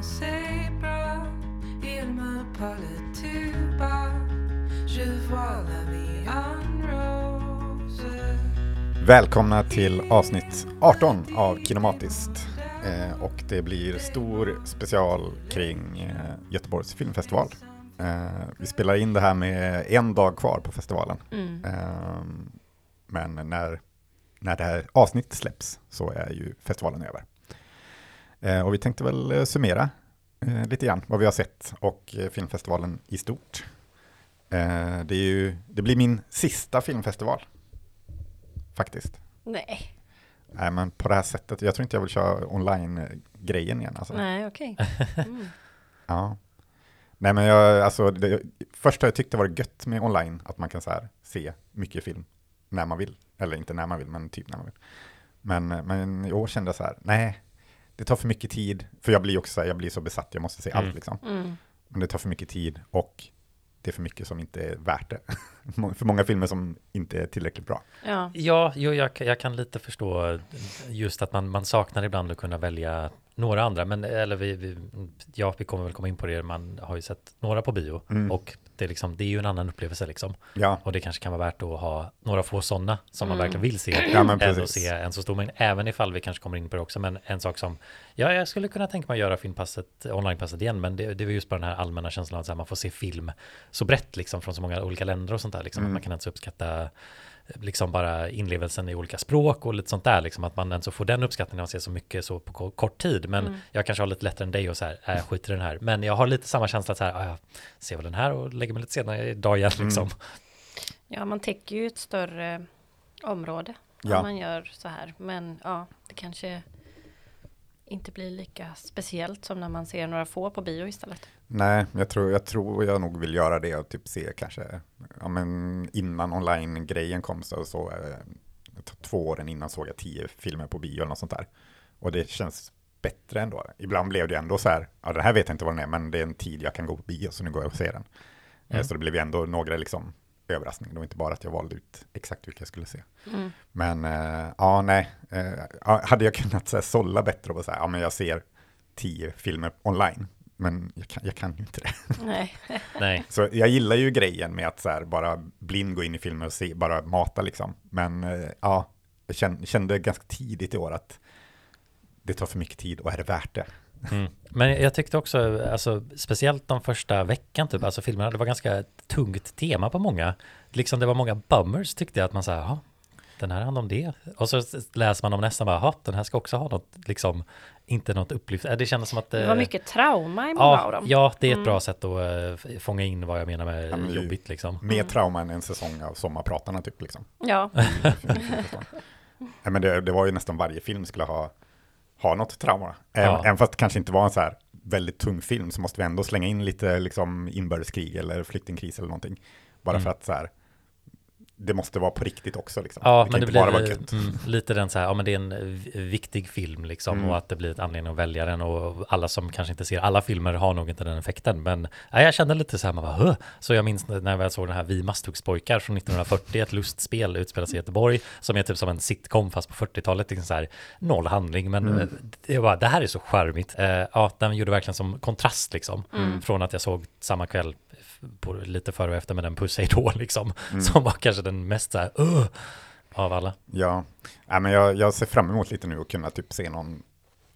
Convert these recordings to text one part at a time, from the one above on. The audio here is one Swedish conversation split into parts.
c'est bras, il me parle tout bas. Je vois la vie en rose. Välkomna till avsnitt 18 av Kinematiskt. Eh, och det blir stor special kring eh, Göteborgs filmfestival. Eh, vi spelar in det här med en dag kvar på festivalen. Mm. Eh, men när, när det här avsnittet släpps så är ju festivalen över. Eh, och vi tänkte väl eh, summera eh, lite grann vad vi har sett och filmfestivalen i stort. Det, är ju, det blir min sista filmfestival, faktiskt. Nej, Nej, men på det här sättet, jag tror inte jag vill köra online-grejen igen. Alltså. nej okej. Mm. Ja. Nej, men jag, alltså, det, först har jag tyckt det var gött med online, att man kan så här, se mycket film när man vill. Eller inte när man vill, men typ när man vill. Men, men i år kände jag så här, nej, det tar för mycket tid. För jag blir också så här, jag blir så besatt, jag måste se Mm. allt liksom. Mm. Men det tar för mycket tid och det är för mycket som inte är värt det. för många filmer som inte är tillräckligt bra. Ja. Ja, jo, jag, jag kan lite förstå just att man, man saknar ibland att kunna välja några andra, men eller vi, vi, ja, vi kommer väl komma in på det, man har ju sett några på bio Mm. och det är, liksom, det är ju en annan upplevelse liksom. Ja, Och det kanske kan vara värt att ha några få sådana som man Mm. verkligen vill se, Ja, men än att se en så stor mängd, även ifall vi kanske kommer in på det också, men en sak som, ja, jag skulle kunna tänka mig att göra filmpasset, onlinepasset igen, men det, det är just bara den här allmänna känslan att här, man får se film så brett liksom från så många olika länder och sånt där, liksom, Mm. att man kan ens uppskatta liksom bara inlevelsen i olika språk och lite sånt där, liksom att man ens får den uppskattningen när man ser så mycket så på ko- kort tid. Men Mm. jag kanske har lite lättare än dig och så här, äh, jag skiter i den här. Men jag har lite samma känsla att så här, ah, jag ser väl den här och lägger mig lite senare idag igen Mm. liksom. ja, man täcker ju ett större område Ja. om man gör så här. Men ja, det kanske inte blir lika speciellt som när man ser några få på bio istället. Nej, jag tror, jag tror jag nog vill göra det och typ se kanske, ja men innan online-grejen kom så, så eh, två åren innan såg jag tio filmer på bio eller något sånt där. Och det känns bättre ändå. Ibland blev det ändå så här, ja det här vet jag inte vad den är, men det är en tid jag kan gå på bio så nu går jag och ser den. Eh, Mm. Så det blev ändå några liksom överraskningar, det var inte bara att jag valde ut exakt vilka jag skulle se. Mm. Men eh, ja, nej, eh, hade jag kunnat så här, sålla bättre och säga, ja men jag ser tio filmer online, men jag kan, jag kan ju inte det. Nej, Nej, Så jag gillar ju grejen med att så här, bara blind gå in i filmer och se, bara mata liksom. Men eh, ja, jag kände, kände ganska tidigt i år att det tar för mycket tid och är det värt det? Mm. Men jag tyckte också, alltså, speciellt de första veckan, typ, alltså filmerna, det var ganska tungt tema på många. Liksom det var många bummers tyckte jag att man sa, ja, den här handlar om det. Och så läser man om nästa, bara, den här ska också ha något, liksom, inte något upplyft. Äh, Det kändes som att... det eh, var mycket trauma i många av Ja, dem. ja, det är ett Mm. bra sätt att eh, fånga in vad jag menar med Ja, men jobbigt liksom. Mer Mm. trauma än en säsong av Sommarpratarna typ liksom. Ja, ja, men det, det var ju nästan varje film skulle ha, ha något trauma. Även, Ja. även fast det kanske inte var en så här väldigt tung film så måste vi ändå slänga in lite liksom inbördeskrig eller flyktingkris eller någonting. Bara Mm. för att så här, det måste vara på riktigt också liksom. Ja, kan men det blir mm, lite den så här, ja men det är en eh, viktig film liksom Mm. och att det blir ett anledning att välja den och alla som kanske inte ser alla filmer har nog inte den effekten men ja, jag kände lite så här, man bara, Hö? så jag minns när jag såg den här Vi Masthuggspojkar från 1940, ett lustspel utspelar sig i Göteborg som är typ som en sitcom fast på 40-talet, liksom så här, noll handling men Mm. eh, det, var, det här är så charmigt. Eh, ja, den gjorde verkligen som kontrast liksom Mm. från att jag såg samma kväll på, lite före och efter med den Puss då liksom Mm. som var kanske den mest så här, "Ugh", av alla. Ja, ja men jag, jag ser fram emot lite nu att kunna typ se någon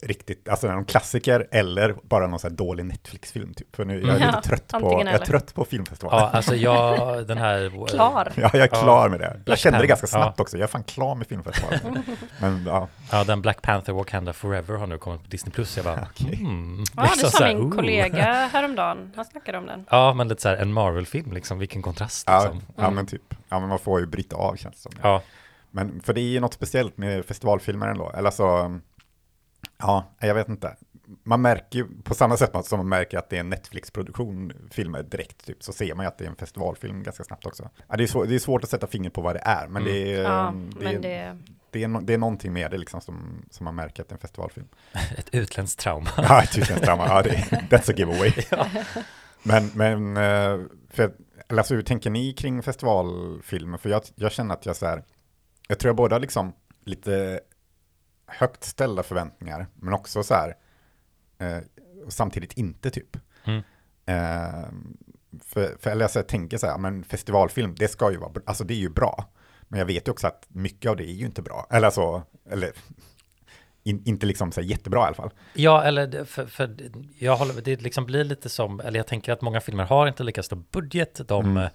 riktigt, alltså någon klassiker eller bara någon så här dålig Netflix-film typ. För nu jag är Ja, lite trött på, antingen jag är eller. trött på filmfestivalen. Ja, alltså jag, den här... klar. Ja, jag är Ja. klar med det. Jag kände det ganska ja. snabbt också. Jag är fan klar med filmfestivalen. Men ja, Ja, den Black Panther Wakanda Forever har nu kommit på Disney+. Plus. Jag bara, Okej. mm. Ja, det sa min "Ooh." kollega häromdagen. Han snackade om den. Ja, men lite så här en Marvel-film, liksom, vilken kontrast. ja, Liksom. ja Mm. men typ. Ja, men man får ju bryta av känns det som. Ja, Men för det är ju något speciellt med festivalfilmer ändå. Eller så, ja, jag vet inte. Man märker ju på samma sätt som man märker att det är en Netflix-produktion, filmer direkt, typ, så ser man ju att det är en festivalfilm ganska snabbt också. Ja, det, är svår, det är svårt att sätta fingret på vad det är, men det är, Ja, det, men är, det... det, är, no- det är någonting med det liksom som, som man märker att det är en festivalfilm. ett utländskt trauma. Ja, ett utländskt drama, ja, det, that's a giveaway. Men, men eh, för, alltså, hur tänker ni kring festivalfilmer? För jag, jag känner att jag så här, jag tror jag både har liksom lite högt ställda förväntningar, men också så här, eh, samtidigt inte typ. Mm. Eh, för, för eller jag tänker så här, men festivalfilm, det ska ju vara, alltså det är ju bra. Men jag vet ju också att mycket av det är ju inte bra. Eller alltså, eller in, inte liksom så jättebra i alla fall. Ja, eller för, för jag håller, det liksom blir lite som, eller jag tänker att många filmer har inte lika stor budget. De, Mm. eh,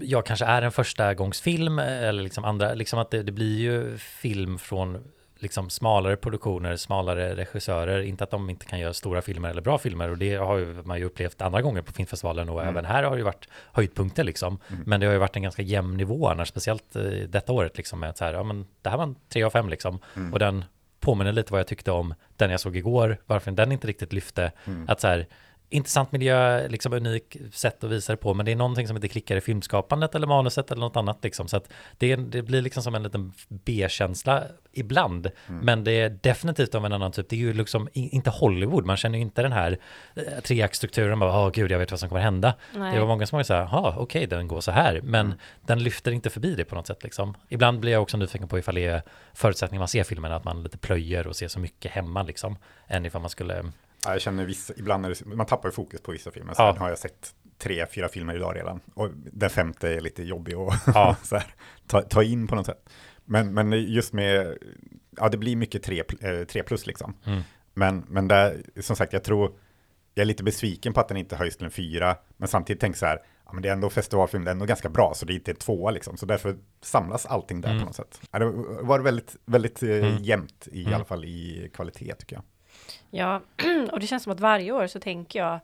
jag kanske är en första gångsfilm eller liksom andra, liksom att det, det blir ju film från liksom smalare produktioner, smalare regissörer, inte att de inte kan göra stora filmer eller bra filmer och det har ju man ju upplevt andra gånger på filmfestivalen och även här har det ju varit höjdpunkter liksom. Men det har ju varit en ganska jämn nivå annars, speciellt eh, detta året liksom med att så här, ja men det här var en 3 av 5 liksom. Och den påminner lite vad jag tyckte om den jag såg igår, varför den inte riktigt lyfte. Att så här, intressant miljö, liksom unik sätt att visa det på, men det är någonting som inte klickar i filmskapandet eller manuset eller något annat liksom. Så att det, det blir liksom som en liten B-känsla ibland, men det är definitivt av en annan typ. Det är ju liksom inte Hollywood, man känner ju inte den här eh, treaktstrukturen, bara, åh gud, jag vet vad som kommer hända. Nej. Det var många som var så här, ja, okej, den går så här, men den lyfter inte förbi det på något sätt liksom. Ibland blir jag också nyfiken på ifall det är förutsättningar man ser filmen, att man lite plöjer och ser så mycket hemma liksom, än ifall man skulle, Ja, jag känner vissa, ibland det, man tappar ju fokus på vissa filmer. Så Ja. har jag sett tre, fyra filmer idag redan. Och den femte är lite jobbig att Ja. så här, ta, ta in på något sätt. Men, men just med, ja det blir mycket tre, eh, tre plus liksom. Mm. Men, men där, som sagt, jag tror, jag är lite besviken på att den inte höjs till en fyra. Men samtidigt tänker så här, ja men det är ändå festivalfilm, det är ändå ganska bra, så det är inte en tvåa liksom. Så därför samlas allting där Mm. på något sätt. Ja, det var väldigt, väldigt eh, Mm. jämnt i Mm. alla fall i kvalitet tycker jag. Ja, och det känns som att varje år så tänker jag,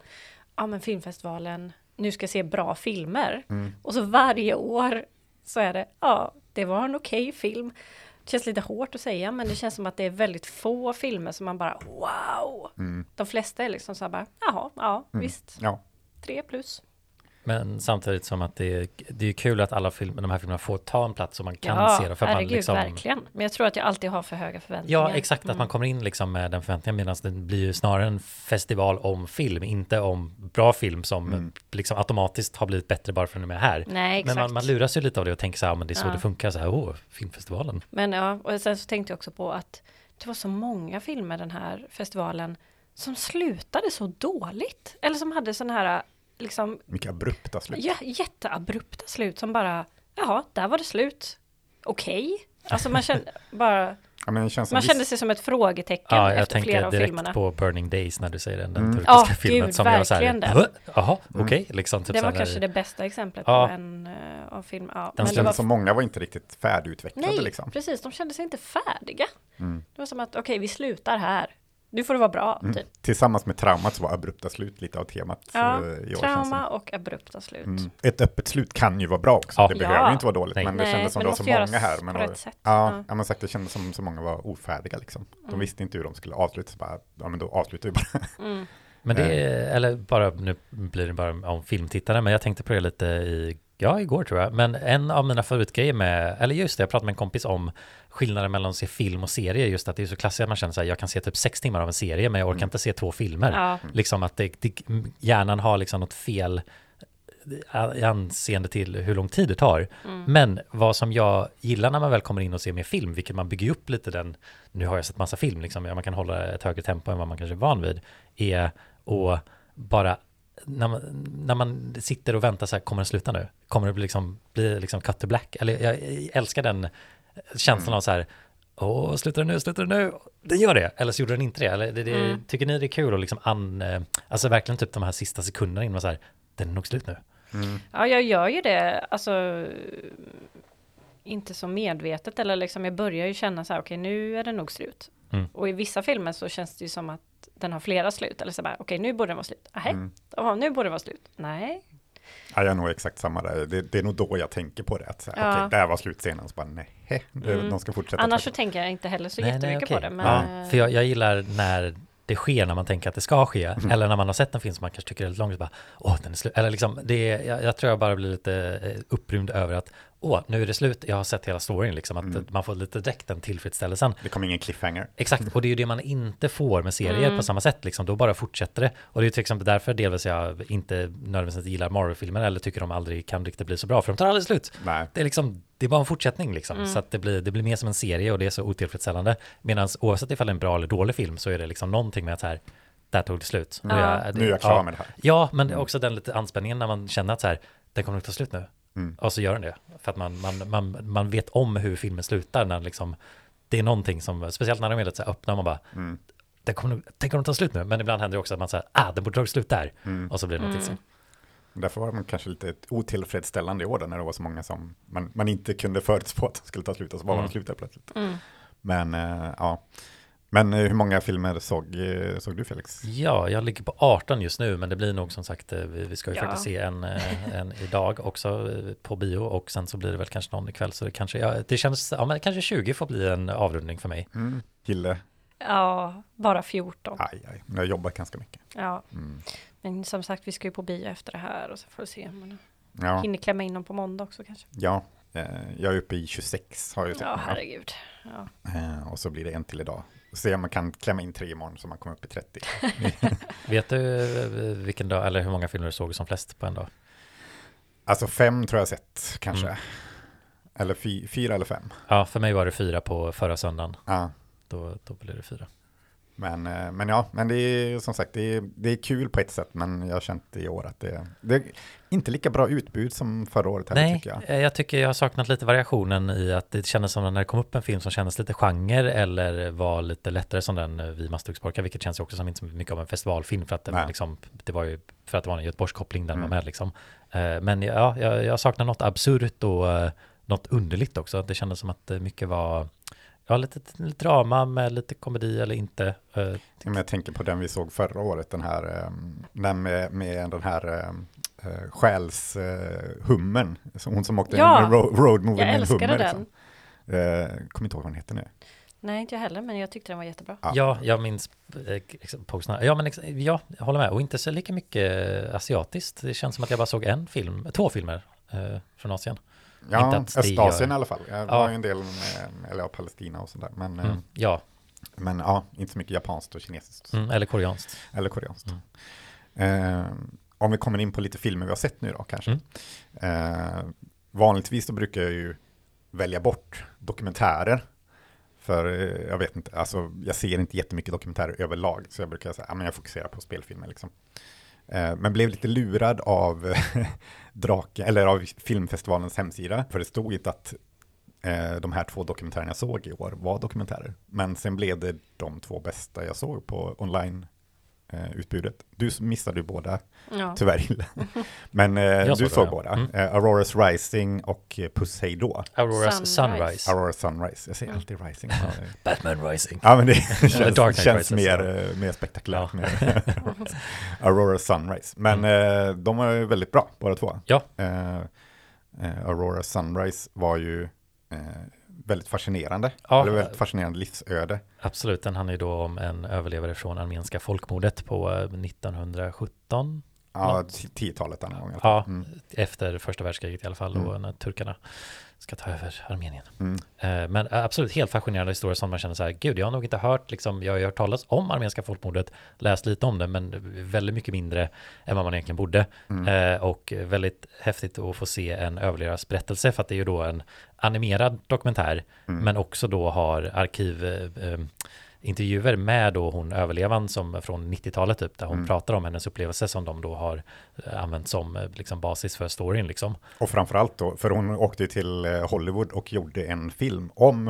ja men filmfestivalen, nu ska jag se bra filmer. Mm. Och så varje år så är det, ja, det var en okej film. Det känns lite hårt att säga, men det känns som att det är väldigt få filmer som man bara, wow! Mm. De flesta är liksom så här bara, jaha, ja, Mm. visst, Ja. tre plus. Men samtidigt som att det är, det är kul att alla film, de här filmerna får ta en plats så man kan ja, se dem. För att man herregud, liksom, verkligen. Men jag tror att jag alltid har för höga förväntningar. Ja, exakt, att man kommer in liksom med den förväntningen medan det blir ju snarare en festival om film, inte om bra film som Mm. liksom automatiskt har blivit bättre bara för att den är här. Nej, exakt. Men man, man luras ju lite av det och tänker så här, men det är så Ja. det funkar, så här, åh, filmfestivalen. Men ja, och sen så tänkte jag också på att det var så många filmer den här festivalen som slutade så dåligt. Eller som hade sådana här liksom Mycket abrupta slut. jä- jätteabrupta slut som bara, jaha, där var det slut. Okej. Alltså man kände bara, Ja, man viss- kände sig som ett frågetecken Ja, jag efter flera tänker av direkt filmerna. på Burning Days när du säger den, den Mm. turkiska Ja, filmen gud, som jag så här, verkligen den. "Hå? jaha, Mm. okej, liksom. Typ det var här, kanske det bästa exemplet Ja. på en uh, av film. Ja, Den men det kändes var som många var inte riktigt färdigutvecklade Nej, liksom. precis. De kände sig inte färdiga. Mm. Det var som att, okej, vi slutar här. Nu får det vara bra, Mm. typ. Tillsammans med traumat så var abrupta slut lite av temat Ja, i år. Trauma och abrupta slut. Mm. Ett öppet slut kan ju vara bra också. Ja. Det behöver ju inte vara dåligt. Nej. Men det Nej, kändes som det var så många här. Men på då- rätt sätt. Ja, Ja. ja. men sagt, det kändes som så många var ofärdiga liksom. De Mm. visste inte hur de skulle avsluta. Så bara, ja men då avslutar vi bara. Mm. Men det Eh. är, eller bara, nu blir det bara om filmtittare, men jag tänkte på det lite i, ja igår tror jag, men en av mina favoritgrejer med, eller just det, jag pratade med en kompis om skillnaden mellan att se film och serie, just att det är så klassiskt att man känner så här, jag kan se typ sex timmar av en serie, men jag orkar Mm. inte se två filmer. Ja. Liksom att det, det, hjärnan har liksom något fel eh, i anseende till hur lång tid det tar. Mm. Men vad som jag gillar när man väl kommer in och ser mer film, vilket man bygger upp lite den, nu har jag sett massa film, liksom, man kan hålla ett högre tempo än vad man kanske är van vid, är att bara när man, när man sitter och väntar så här, kommer den sluta nu? Kommer det bli liksom, bli liksom cut to black? Eller jag, jag älskar den känslan av så här, åh, slutar den nu, slutar den nu? Den gör det, eller så gjorde den inte det. Eller det, det, Mm. Tycker ni det är kul att liksom an, eh, alltså verkligen typ de här sista sekunderna innan man så här, den är nog slut nu. Mm. ja, jag gör ju det, alltså inte så medvetet eller liksom jag börjar ju känna så här, okej nu är det nog slut. Mm. Och i vissa filmer så känns det ju som att den har flera slut, eller så bara, okej nu borde den vara slut. Nej, Mm. Nu borde den vara slut. Nej, Ja, jag är nog exakt samma där. Det, det är nog då jag tänker på det. Att här, Ja. okej, där var slutscenen. Så bara, nej, det, Mm. de ska fortsätta. annars så tänker jag inte heller så Nej, nej, jättemycket okej. på det. Men, ja, för jag, jag gillar när det sker när man tänker att det ska ske, Mm. eller när man har sett en film som man kanske tycker är lite lång, så bara, åh, den är slut, eller liksom, det är, jag, jag tror jag bara blir lite eh, upprymd över att, åh, nu är det slut, jag har sett hela storyn, liksom, att Mm. man får lite direkt den tillfredsställelsen. Det kom ingen cliffhanger. Exakt, och det är ju det man inte får med serier Mm. på samma sätt, liksom, då bara fortsätter det. Och det är till exempel därför delvis jag inte nödvändigtvis gillar Marvel-filmer, eller tycker de aldrig kan riktigt bli så bra, för de tar aldrig slut. Nej, Det är liksom, det är bara en fortsättning liksom. Mm. Så att det blir, det blir mer som en serie och det är så otillfredsställande. Medan oavsett ifall det är en bra eller dålig film så är det liksom någonting med att så här, där tog det slut. Nu Ja. är jag, Nu är jag klar ja. med det här. Ja, men också den lite anspänningen när man känner att så här, den kommer att ta slut nu. Mm. Och så gör den det. För att man, man, man, man vet om hur filmen slutar när liksom, det är någonting som, speciellt när de är lite så här öppna, man bara, Mm. den kommer, kommer att ta slut nu. Men ibland händer det också att man säger, ah, den borde ta slut där. Mm. Och så blir det något till Mm. sig. Därför var man kanske lite otillfredsställande i år då, när det var så många som man, man inte kunde förutspå att de skulle ta slut och så var Mm. de slutade plötsligt. Mm. Men eh, ja, men eh, hur många filmer såg, eh, såg du Felix? Ja, jag ligger på 18 just nu, men det blir nog som sagt, eh, vi, vi ska ju Ja. faktiskt se en, en idag också på bio och sen så blir det väl kanske någon ikväll, så det kanske, ja, det känns, ja men kanske 20 får bli en avrundning för mig. Mm. Hille? Ja, bara 14. Aj, aj, jag har jobbat ganska mycket. Ja, Mm. men som sagt, vi ska ju på bio efter det här och så får vi se om man Ja, hinner klämma in dem på måndag också kanske. ja jag är uppe i 26 har jag sett. Ja, herregud. Ja. Och så blir det en till idag. Se om man kan klämma in tre imorgon så man kommer upp i 30. Vet du eh, vilken dag, eller hur många filmer du såg som flest på en dag? Alltså fem tror jag sett kanske. Mm. Eller fy, fyra eller fem. Ja, för mig var det fyra på förra söndagen. Ja. Då, då blev det fyra. Men, eh, men ja, men det är som sagt, det är, det är kul på ett sätt, men jag har känt i år att det, det är inte lika bra utbud som förra året heller Nej, tycker jag. jag. jag tycker jag har saknat lite variationen i att det kändes som när det kom upp en film som kändes lite genre eller var lite lättare som den eh, Vi Masthuggsborkar, vilket känns ju också som inte så mycket av en festivalfilm för att det, var Nej. liksom, det var ju för att det var en Göteborgskoppling den Mm. var med liksom. Eh, Men ja, jag, jag saknar något absurt och eh, något underligt också. Det kändes som att eh, mycket var Ja, lite, lite drama med lite komedi eller inte. Eh, Men jag tänker på den vi såg förra året, den här, eh, den med, med den här äh, själshummern, uh, hon som åkte Ja, en ro road movie Jag med en älskade hummer. den. Liksom. Eh, kommer inte ihåg vad den heter nu. Nej, inte jag heller, men jag tyckte den var jättebra. Ja. Ja, jag minns eh, liksom, posterna. Ja, men ex- ja, jag håller med. Och inte så lika mycket eh, asiatiskt. Det känns som att jag bara såg en film, två filmer eh, från Asien. Ja, Inte att det Östasien gör- i alla fall. Det Ja. var ju en del med, eller ja, Palestina och sådär. Men, eh, Mm. Ja, men ja, inte så mycket japanskt och kinesiskt. mm, eller koreanskt. Eller koreanskt. Mm. Eh, om vi kommer in på lite filmer vi har sett nu då kanske. Mm. Eh, vanligtvis då brukar jag ju välja bort dokumentärer. För eh, jag vet inte, alltså jag ser inte jättemycket dokumentärer överlag. Så jag brukar säga, ja men jag fokuserar på spelfilmer liksom. Eh, men blev lite lurad av Drake, eller av filmfestivalens hemsida. För det stod inte att eh, de här två dokumentärerna jag såg i år var dokumentärer. Men sen blev det de två bästa jag såg på online eh, utbudet. Du missade ju båda Ja. tyvärr. Men eh, du såg det, ja. båda. Mm. Eh, Aurora's Rising och eh, Puss Hej då. Aurora's Sunrise. Sunrise. Aurora Sunrise. Jag säger alltid Rising. Ja, Batman Rising. Ja men det känns, Dark känns Rises, mer, ja. eh, mer spektakulärt Ja. med Aurora Sunrise. Men eh, de var ju väldigt bra båda två. Mm. Ja. Eh, eh, Aurora Sunrise var ju eh, väldigt fascinerande. Ja. Eller väldigt fascinerande livsöde. Absolut, den handlar ju då om en överlevare från armeniska folkmordet på eh, 1917. Ja, Något. t- 10-talet den gången. Ja, Mm. efter första världskriget i alla fall, då Mm. när turkarna ska ta över Armenien. Mm. Eh, Men absolut helt fascinerande historia som man känner så här, gud jag har nog inte hört, liksom, jag har hört talas om armeniska folkmordet, läst lite om det, men väldigt mycket mindre än vad man egentligen borde. Mm. Eh, och väldigt häftigt att få se en överlevares berättelse, för att det är ju då en animerad dokumentär, Mm. men också då har arkiv eh, eh, intervjuer med då hon överlevan som från 90-talet typ, där hon Mm. pratar om hennes upplevelse som de då har eh, använt som eh, liksom basis för storyn liksom. Och framförallt då, för hon åkte till eh, Hollywood och gjorde en film om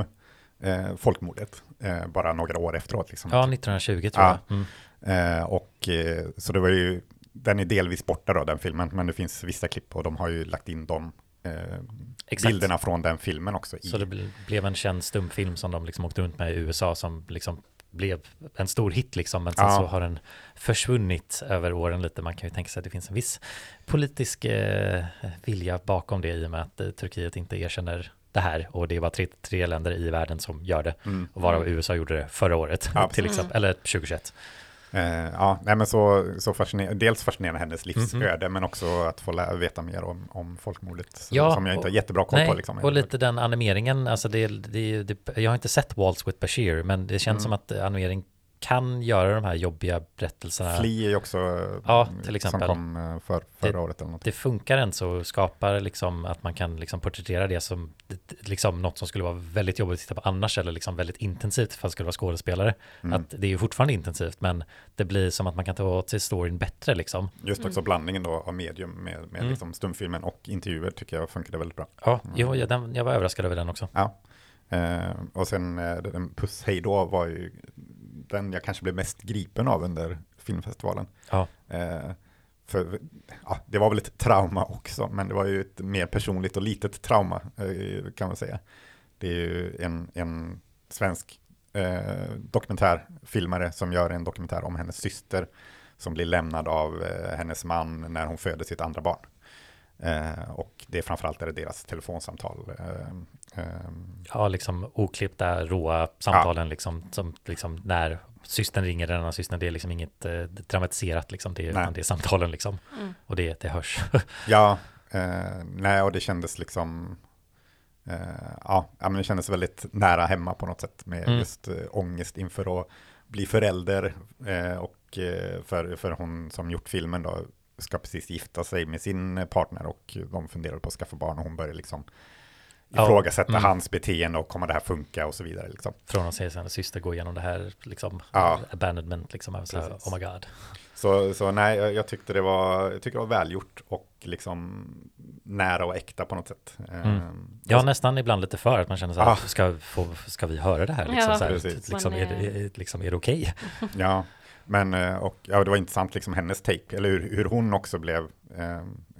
eh, folkmordet. Eh, bara några år efteråt. Liksom. Ja, 1920 tror Ja. jag. Mm. Eh, och så det var ju, den är delvis borta då, den filmen, men det finns vissa klipp och de har ju lagt in de eh, Exakt. bilderna från den filmen också. I, Så det ble- blev en känd stumfilm som de liksom åkte runt med i USA som liksom blev en stor hit liksom, men sen Ja. så har den försvunnit över åren lite. Man kan ju tänka sig att det finns en viss politisk eh, vilja bakom det i och med att eh, Turkiet inte erkänner det här och det är bara tre, tre länder i världen som gör det Mm. och varav USA gjorde det förra året Ja, till exempel, eller 2021. Eh, ja, nej men så, så fascinerande, dels fascinerande hennes livsöde, Mhm. men också att få veta mer om, om folkmordet, så- Ja, som jag inte har och- jättebra koll Nej, på. Liksom. och lite den animeringen, alltså det, det, det, jag har inte sett Waltz with Bashir, men det känns Mm. som att animering kan göra de här jobbiga berättelserna. Flea är ju också Ja, mm, till exempel. som kom eh, för, förra Det- året eller något. Det funkar än så skapar liksom att man kan liksom porträttera det som liksom något som skulle vara väldigt jobbigt att titta på annars eller liksom väldigt intensivt för att skulle vara skådespelare. Mm. Att det är ju fortfarande intensivt men det blir som att man kan ta åt sig storyn bättre liksom. Just också blandningen då av medium med, med Mm. liksom stumfilmen och intervjuer tycker jag funkade väldigt bra. Ja, jo, jag, den, jag var överraskad över den också. Ja. Eh, och sen eh, den Puss hej då var ju den jag kanske blev mest gripen av under filmfestivalen. Ja. Eh, för ja, det var väl ett trauma också, men det var ju ett mer personligt och litet trauma eh, kan man säga. Det är ju en, en svensk eh, dokumentärfilmare som gör en dokumentär om hennes syster som blir lämnad av eh, hennes man när hon föder sitt andra barn. Eh, och det är framförallt är deras telefonsamtal. Eh, eh, Ja, liksom oklippta, råa samtalen liksom, som liksom när systern ringer den andra systern, det är liksom inget eh, dramatiserat liksom, det är, det är samtalen liksom. Mm. Och det, det hörs. Ja, eh, nej, och det kändes liksom, eh, ja, ja, men det kändes väldigt nära hemma på något sätt med Mm. just eh, ångest inför att bli förälder eh, och eh, för, för hon som gjort filmen då ska precis gifta sig med sin partner och de funderar på att skaffa barn och hon börjar liksom Ja, ifrågasätta mm. hans beteende och kommer det här funka och så vidare liksom. Från att se sin syster gå igenom det här liksom, Ja. abandonment liksom, så här, oh my god. Så, så nej, jag, jag tyckte det var, jag tycker det var välgjort och liksom nära och äkta på något sätt. Mm. Ja, nästan ibland lite för att man känner så här, Ah. ska, få, ska vi höra det här? Liksom, Ja, så här, precis. liksom, är, det, är- liksom, är det okej? Ja, men eh, och, ja, det var intressant liksom hennes take, eller hur, hur hon också blev eh,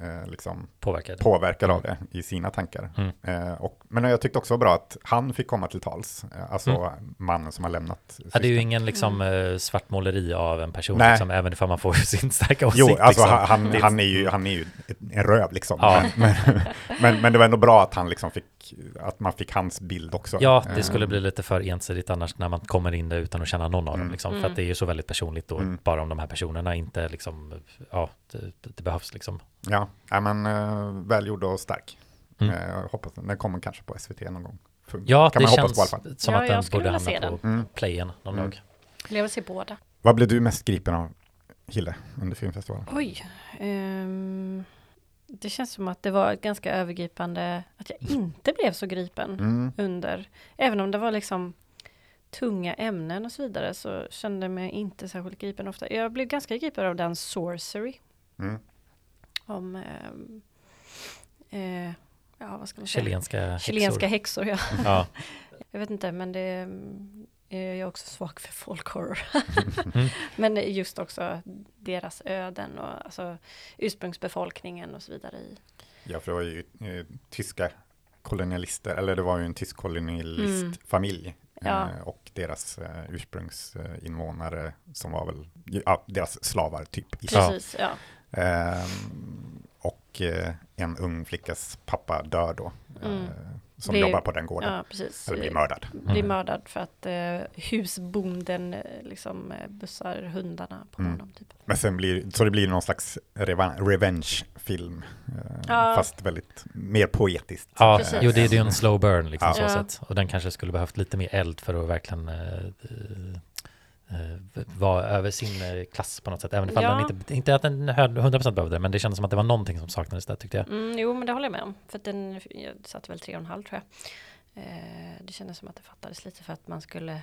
eh, liksom Påverkad? påverkad av det i sina tankar. Mm. Eh, och, men jag tyckte också var bra att han fick komma till tals, eh, alltså mannen som har lämnat Mm. Ja, det är ju ingen liksom, eh, svartmåleri av en person, Nej. liksom, även ifall man får sin starka åsikt. Jo, alltså liksom. han, han, är ju, han är ju en röv liksom. Ja. Men, men, men, men det var ändå bra att han liksom fick, att man fick hans bild också. Ja, det Eh, skulle bli lite för ensidigt annars när man kommer in där utan att känna någon av dem. Mm. Liksom, För Mm. att det är ju så väldigt personligt och Mm. bara om de här personerna inte liksom, ja, det, det behövs liksom. Ja, ja men uh, välgjord och stark. Mm. Jag hoppas den kommer kanske på SVT någon gång. Fun- Ja, kan det man hoppas känns som Ja, att den skulle borde hamna på Mm. playen någon Mm. dag. Jag vill se båda. Vad blev du mest gripen av, Hille, under filmfestivalen? Oj. ehm, det känns som att det var ganska övergripande att jag inte blev så gripen Mm. under. Även om det var liksom tunga ämnen och så vidare så kände jag mig inte särskilt gripen ofta. Jag blev ganska gripen av den Sorcery. Mm. Om, ehm, eh, ja vad ska man säga? Chilenska Chilenska häxor. häxor, ja. Ja. Jag vet inte, men det mm, är jag också svag för folk horror. Mm. men just också deras öden och alltså ursprungsbefolkningen och så vidare. I. Ja, för det var ju eh, tyska kolonialister, eller det var ju en tysk kolonialistfamilj. Mm. Ja. Eh, och deras eh, ursprungsinvånare som var väl, ja, deras slavar typ. i- Precis, ja. Ehm, och eh, en ung flickas pappa dör då. Mm. Eh, som Det- jobbar på den gården. ja precis. Eller blir mördad. Blir Mm. mördad för att eh, husbonden eh, liksom bussar hundarna på Mm. honom. Typ. Men sen blir, så det blir någon slags revan- revenge-film. Eh, Ja. Fast väldigt mer poetiskt. Ja, Precis. jo det är ju en slow burn liksom Ja. så Ja. sätt. Och den kanske skulle behövt lite mer eld för att verkligen eh, eh, vara över sin eh, klass på något sätt. Även ifall Ja. den inte, inte att den höll 100% behövde det, men det kändes som att det var någonting som saknades där tyckte jag. Mm, jo, men det håller jag med om. För att den jag satte väl tre och en halv tror jag. Eh, det kändes som att det fattades lite för att man skulle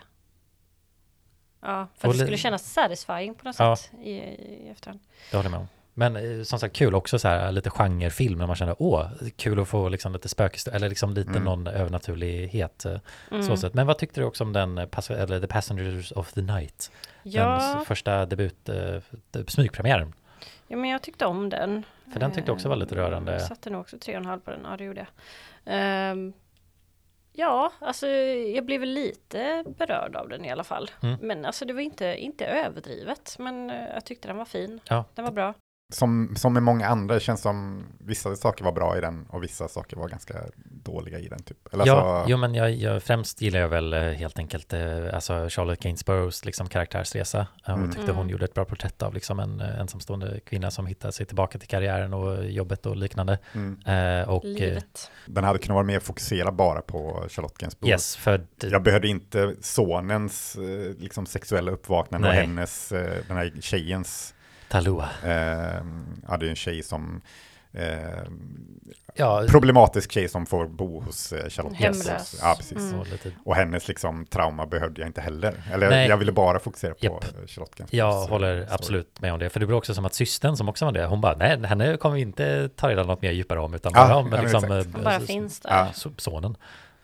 Ja, för att det skulle kännas satisfying på något Ja. sätt i, i efterhand. Det håller jag med om. Men eh, som sagt kul också så här lite genrefilm när man känner åh, kul att få liksom lite spökhistoria eller liksom lite Mm. någon övernaturlighet. eh, Mm. Så sätt. Men vad tyckte du också om den, eh, eller The Passengers of the Night? Den Ja, s- första debut, eh, smygpremiären. ja, men jag tyckte om den. För den tyckte jag också var lite rörande. Jag satte nog också tre och en halv på den, ja det gjorde jag. Ehm, ja, alltså jag blev lite berörd av den i alla fall. Mm. Men alltså det var inte, inte överdrivet, men jag tyckte den var fin. Ja, Den var bra. Som, som med många andra, det känns som vissa saker var bra i den och vissa saker var ganska dåliga i den. Typ. Eller ja, alltså, jo men jag, jag, främst gillar jag väl eh, helt enkelt eh, alltså Charlotte Gainsboroughs liksom karaktärsresa. Jag Mm. tyckte hon Mm. gjorde ett bra porträtt av liksom en eh, ensamstående kvinna som hittar sig tillbaka till karriären och jobbet och liknande. mm, Eh, och eh, Livet. den hade kunnat vara mer fokuserad bara på Charlotte Gainsbourg. yes, för Jag behövde inte sonens eh, liksom, sexuella uppvaknande och hennes, eh, den här tjejens, Talua. eh, ja det är en tjej som, eh, Ja, problematisk tjej som får bo hos eh, Charlotte Hemlös. Gainsbourg. Ja, precis. Mm. Och hennes liksom trauma behövde jag inte heller. Eller Nej. jag ville bara fokusera på Japp. eh, Charlotte Gainsbourg. Jag Så- håller så- absolut med om det, för det blir också som att systern som också var det, hon bara, nej, henne kommer vi inte ta reda något mer djupare om, utan Ja, bara om ja, liksom, eh, bara s- finns där. Ja. so- sonen.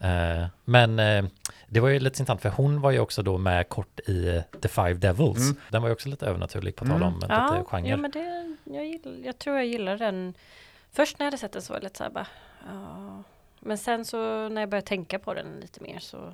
Eh, men eh, det var ju lite intressant, för hon var ju också då med kort i The Five Devils. Mm. Den var ju också lite övernaturlig på tal Mm. om lite Ja, genre. ja men det, jag, gill, jag tror jag gillar den. Först när jag hade sett den så var jag lite så här bara, ja. Men sen så när jag började tänka på den lite mer så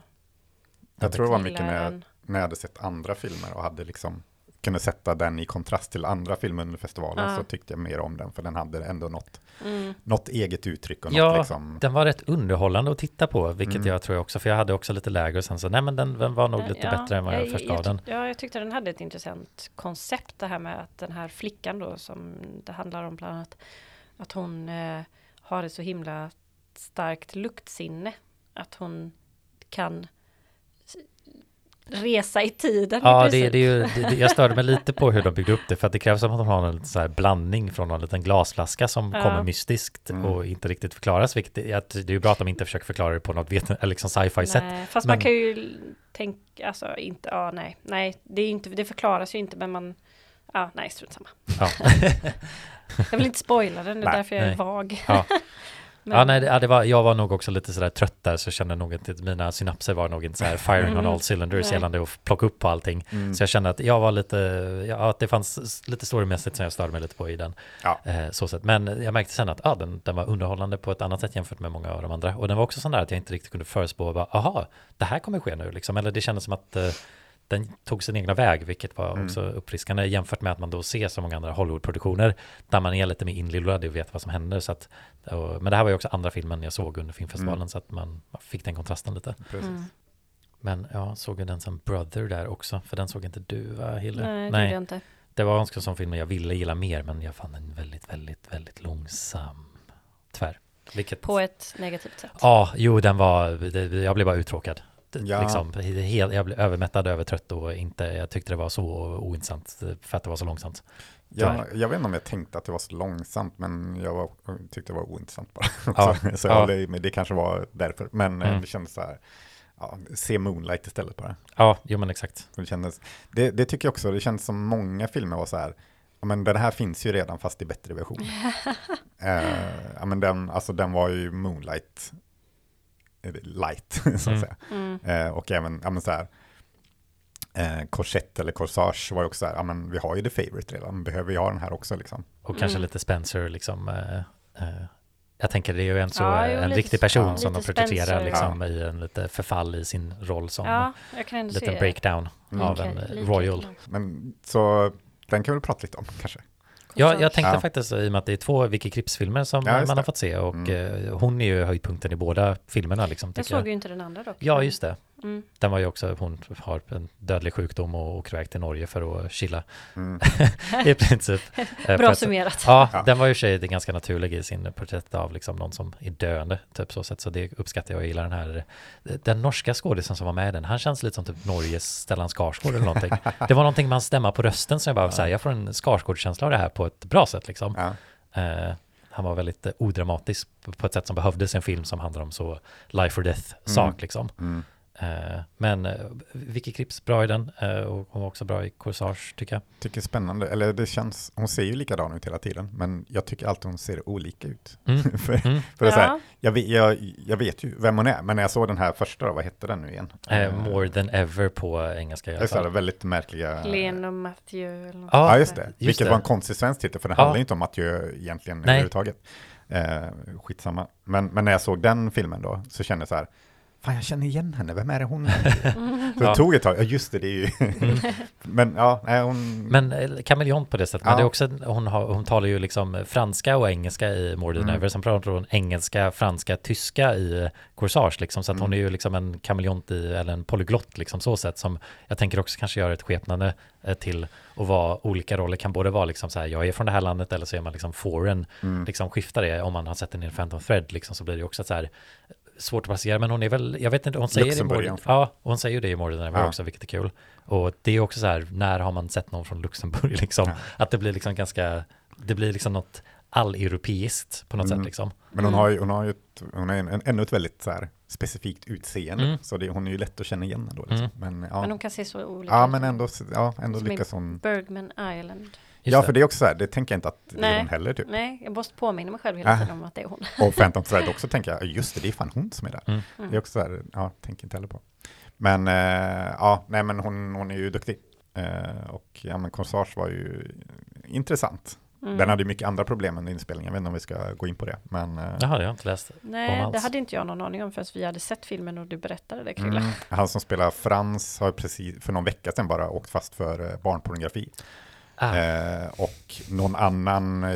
Jag tror det var mycket jag när jag, när jag hade sett andra filmer och hade liksom kunde sätta den i kontrast till andra filmer under festivalen Ja. så tyckte jag mer om den för den hade ändå något, Mm. något eget uttryck och något Ja, liksom. Den var rätt underhållande att titta på, vilket Mm. jag tror jag också, för jag hade också lite lägre och sen så, nej men den, den var nog lite Ja, bättre än vad jag, först gav jag, den. Ja, jag tyckte den hade ett intressant koncept det här med att den här flickan då som det handlar om bland annat att hon eh, har ett så himla starkt luktsinne att hon kan resa i tiden. i Ja, det, det är ju, det, det- jag störde mig lite på hur de byggde upp det, för att det krävs att de har en så här blandning från en liten glasflaska som Ja. kommer mystiskt Mm. och inte riktigt förklaras, vilket att det är ju bra att de inte försöker förklara det på något vet, liksom sci-fi sätt. Fast Men- man kan ju tänka, alltså inte, ja nej, nej, det, är inte, det förklaras ju inte men man, ja nej strunt samma. Ja. Jag vill inte spoila den, det är Nej, därför jag är nej. vag. Ja. Men- Ja, nej, det, var, jag var nog också lite sådär trött där, så kände nog att mina synapser var nog inte så här firing on all cylinders Nej. gällande att plocka upp på allting. Mm. Så jag kände att jag var lite, ja, att det fanns lite storymässigt som jag störde mig lite på i den. Ja. Eh, så sätt. Men jag märkte sen att ja, den, den var underhållande på ett annat sätt jämfört med många av de andra. Och den var också sån där att jag inte riktigt kunde förespå, bara, aha, det här kommer ske nu liksom. Eller det kändes som att eh, den tog sin egna väg, vilket var Mm. också uppfriskande jämfört med att man då ser så många andra Hollywoodproduktioner där man är lite mer inlillad och vet vad som händer. Så att, och, men det här var ju också andra filmen jag såg under filmfestivalen Mm. så att man, man fick den kontrasten lite. Precis. Mm. Men ja, såg jag den som Brother där också, för den såg inte du va, Hille? Nej, det gjorde jag inte. Det var en sån film jag ville gilla mer, men jag fann den väldigt, väldigt, väldigt långsam. Tvär. Vilket... På ett negativt sätt. Ja, jo, den var, det, jag blev bara uttråkad. Det- Ja. Liksom, jag blev övermättad, övertrött och inte, jag tyckte det var så ointressant för att det var så långsamt. Jag, jag vet inte om jag tänkte att det var så långsamt, men jag var, tyckte det var ointressant bara. Ja. så, så Ja. med, det kanske var därför. Men eh, Mm. det kändes så här, ja, se Moonlight istället bara. Ja, jo men exakt. Det, kändes, det, det tycker jag också, det känns som många filmer var så här, ja men den här finns ju redan fast i bättre version. eh, ja men den, alltså den var ju Moonlight light, så att Mm. säga. Mm. Eh, och även, ja men så här, eh, korsett eller corsage var ju också så här, ja men vi har ju The Favourite redan, behöver vi ha den här också liksom? Och kanske Mm. lite Spencer liksom. Eh, eh, jag tänker det är ju en, så, Ja, eh, en riktig person ja, som de porträtterar liksom, i en lite förfall i sin roll som Ja, jag kan en ändå liten se breakdown Mm. av Lika- en eh, royal. Men så den kan vi väl prata lite om kanske? Ja, jag tänkte Ja. faktiskt i och med att det är två Vicky Kripps-filmer som Ja, man har fått se och Mm. eh, hon är ju höjdpunkten i båda filmerna liksom. Jag såg ju inte den andra dock. Ja, just det. Mm. Den var ju också, hon har en dödlig sjukdom och åker iväg till Norge för att chilla Mm. i princip. Eh, Bra att- summerat. Ja, Ja. den var ju i sig ganska naturlig i sin porträtt av liksom någon som är döende, typ så sätt. Så det uppskattar jag och gillar den här. Den norska skådisen som var med i den, han känns lite som typ Norges Stellan Skarsgård eller någonting. Det var någonting hans stämma på rösten som jag bara, Ja. så här, jag får en Skarsgård-känsla av det här på ett bra sätt liksom. Ja. Eh, han var väldigt eh, odramatisk på- på ett sätt som behövdes i en film som handlar om så life or death sak Mm. liksom. Mm. Eh, men eh, Vicky Kripps bra i den eh, och hon var också bra i Corsage tycker jag. Tycker spännande, eller det känns, hon ser ju likadan ut hela tiden, men jag tycker alltid hon ser olika ut. Mm. för Mm. för så här, Ja. jag, vet, jag, jag vet ju vem hon är, men när jag såg den här första, då, vad hette den nu igen? Eh, more than ever på engelska i alla det, väldigt märkliga... Glenn och Matthew eller något Ja, Ja, just det. Just Vilket det. var en konstig svensk titel, för den Ja. handlar ju inte om Mathieu egentligen Nej. överhuvudtaget. Eh, skitsamma. Men, men när jag såg den filmen då, så kände jag så här, fan jag känner igen henne, vem är det hon? Mm. Så det tog ett tag, ja just det, det är ju... men ja, nej hon... Men eh, kameleont på det sättet, men Ja. det är också, hon, har, hon talar ju liksom franska och engelska i More Than Mm. Ever, sen pratar hon engelska, franska, tyska i eh, Corsage liksom, så att hon är Mm. ju liksom en kameleont i, eller en polyglott liksom så sätt som jag tänker också kanske gör ett skepnande eh, till att vara olika roller, kan både vara liksom så här, jag är från det här landet eller så är man liksom foreign, Mm. liksom skiftar det, om man har sett den i en Phantom Thread liksom så blir det ju också så här svårt att placera, men hon är väl, jag vet inte, hon säger det i More, ja. ja, hon säger ju det i Ever Ja. också, vilket är kul. Och det är också så här, när har man sett någon från Luxemburg liksom? Ja. Att det blir liksom ganska, det blir liksom något alleuropeiskt på något Mm. sätt liksom. Men hon Mm. har ju, hon har ju ett, hon en, en, ännu ett väldigt så här, specifikt utseende, Mm. så det, hon är ju lätt att känna igen ändå. Liksom. Men, ja. Men de kan se så olika ja, ut. men ändå, ja, ändå Som lyckas hon. Bergman Island. Just Ja, det. för det är också så här, det tänker jag inte att det är Nej. hon heller typ. Nej, jag måste påminna mig själv hela Ah. tiden om att det är hon. Och Phantom Thread också tänker jag, just det, det är fan hon som är där. Mm. Det är också så här, ja, tänker inte heller på. Men eh, ja, nej men hon, hon är ju duktig. Eh, och ja, men Corsage var ju intressant. Mm. Den hade ju mycket andra problem än inspelningen, jag vet inte om vi ska gå in på det. Men eh, Jaha, jag har inte läst. Nej, det hade inte jag någon aning om förrän vi hade sett filmen och du berättade det, Krille. mm, han som spelar Frans har precis för någon vecka sedan bara åkt fast för eh, barnpornografi. Ah, Eh, och någon annan eh,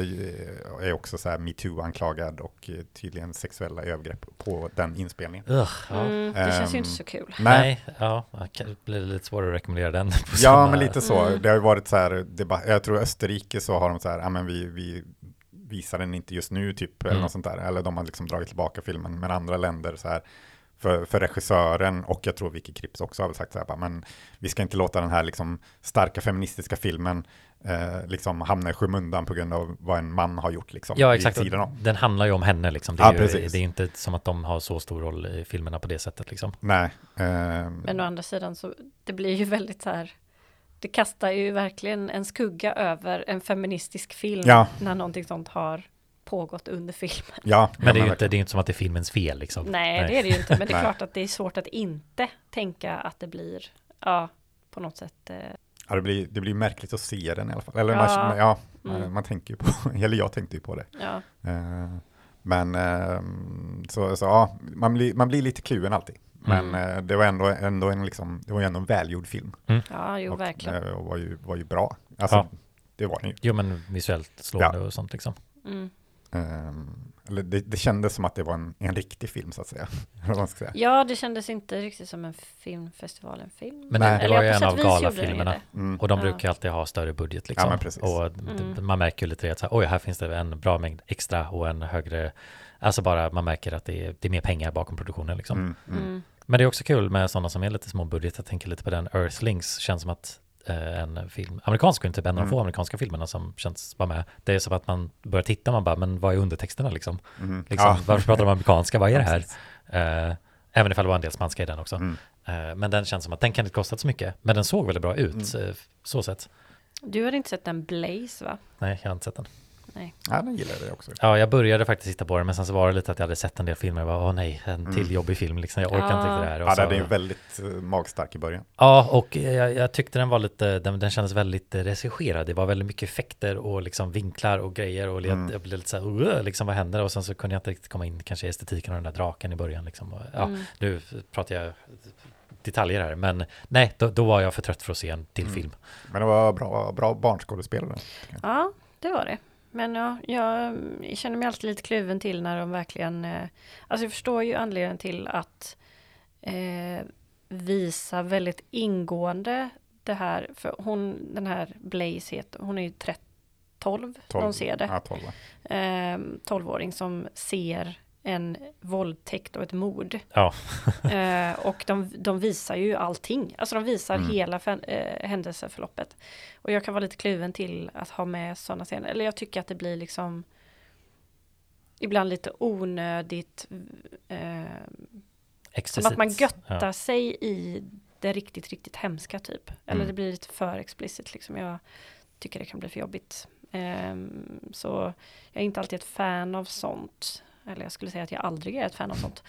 är också så här metoo-anklagad och eh, tydligen sexuella övergrepp på den inspelningen. ugh, ja. Mm, det känns ju Ehm, inte så kul. Nej, ja, det blir lite svårare att rekommendera den. På Ja, samma- men lite så. Mm. Det har ju varit så här, jag tror Österrike så har de så här, ja men vi, vi visar den inte just nu typ, eller Mm. något sånt där. Eller de har liksom dragit tillbaka filmen, men andra länder så här, för, för regissören och jag tror Vicky Kripps också har väl sagt så här, bara, men vi ska inte låta den här liksom starka feministiska filmen eh, liksom hamna i skymundan på grund av vad en man har gjort liksom. Ja, exakt. Den handlar ju om henne liksom. Det är, Ja, ju, precis. det är inte som att de har så stor roll i filmerna på det sättet liksom. Nej. ehm, Men å andra sidan så det blir ju väldigt så här. Det kastar ju verkligen en skugga över en feministisk film Ja. när någonting sånt har pågått under filmen. ja, Men det är ju inte, det är inte som att det är filmens fel liksom. Nej, det är det ju inte, men det är Nej. klart att det är svårt att inte tänka att det blir, ja, på något sätt. Eh, Ja, det blir, det blir märkligt att se den i alla fall. Eller Ja. man, ja, Mm. man tänker ju på, eller jag tänkte ju på det. ja, Eh, Men ehm, så, så ja, man blir, man blir lite kluven alltid. Men Mm. eh, det var ändå, ändå en, liksom, det var ändå en välgjord film. ja, jo, och, verkligen. eh, och var, ju, var ju bra. Alltså, Ja. det var den ju. Jo, men visuellt slående och sånt liksom. Mm. Ehm, eller det, det kändes som att det var en, en riktig film så att säga. Eller vad man ska säga. Ja, det kändes inte riktigt som en filmfestival-film. Men Nej. det, var ju en av galafilmerna. Mm. Och de Ja. brukar alltid ha större budget liksom. Ja, men precis. Och Mm. man märker ju lite att så här, oj, här finns det en bra mängd extra och en högre, alltså bara man märker att det är, det är mer pengar bakom produktionen liksom. Mm, mm. Mm. Men det är också kul med sådana som är lite små budget. Jag tänker lite på den Earthlings, känns som att en film, amerikansk film, typ en av de Mm. få amerikanska filmerna som känns vara med. Det är som att man börjar titta, man bara, men vad är undertexterna liksom? Mm. liksom Ja. Varför pratar de amerikanska? Vad är det här? Eh, även ifall det var en del spanska i den också. Mm. Eh, men den känns som att den kan inte kostat så mycket. Men den såg väldigt bra ut, Mm. eh, så sett. Du hade inte sett den Blaze, va? Nej, jag har inte sett den. Nej. Ja, den gillade jag också. Ja, jag började faktiskt titta på den, men sen så var det lite att jag hade sett en del filmer och bara, åh nej, en till Mm. jobbig film liksom. Jag orkar Ja. inte riktigt det här. Och Ja, så, den är väldigt uh, magstark i början. Ja, och jag, jag tyckte den var lite, den, den kändes väldigt eh, regisserad. Det var väldigt mycket effekter och liksom vinklar och grejer och jag, Mm. jag blev lite så här, liksom vad händer? Och sen så kunde jag inte riktigt komma in kanske i estetiken och den där draken i början liksom. Och, ja, Mm. nu pratar jag detaljer här, men nej, då, då var jag för trött för att se en till Mm. film. Men det var bra, bra barnskådespelare. Ja, det var det. Men ja, jag känner mig alltid lite kluven till när de verkligen... Eh, alltså jag förstår ju anledningen till att eh, visa väldigt ingående det här. För hon, den här Blaze heter, hon är ju 13, 12, de ser det. Ja, 12. va? Eh, 12-åring som ser en våldtäkt och ett mord. Ja, Eh, och de, de visar ju allting. Alltså de visar Mm. hela eh, händelseförloppet. Och jag kan vara lite kluven till att ha med sådana scener. Eller jag tycker att det blir liksom ibland lite onödigt. Eh, som att man göttar Ja. sig i det riktigt, riktigt hemska typ. Eller Mm. det blir lite för explicit liksom. Jag tycker det kan bli för jobbigt. Ehm, så jag är inte alltid ett fan av sånt. Eller jag skulle säga att jag aldrig är ett fan av sånt.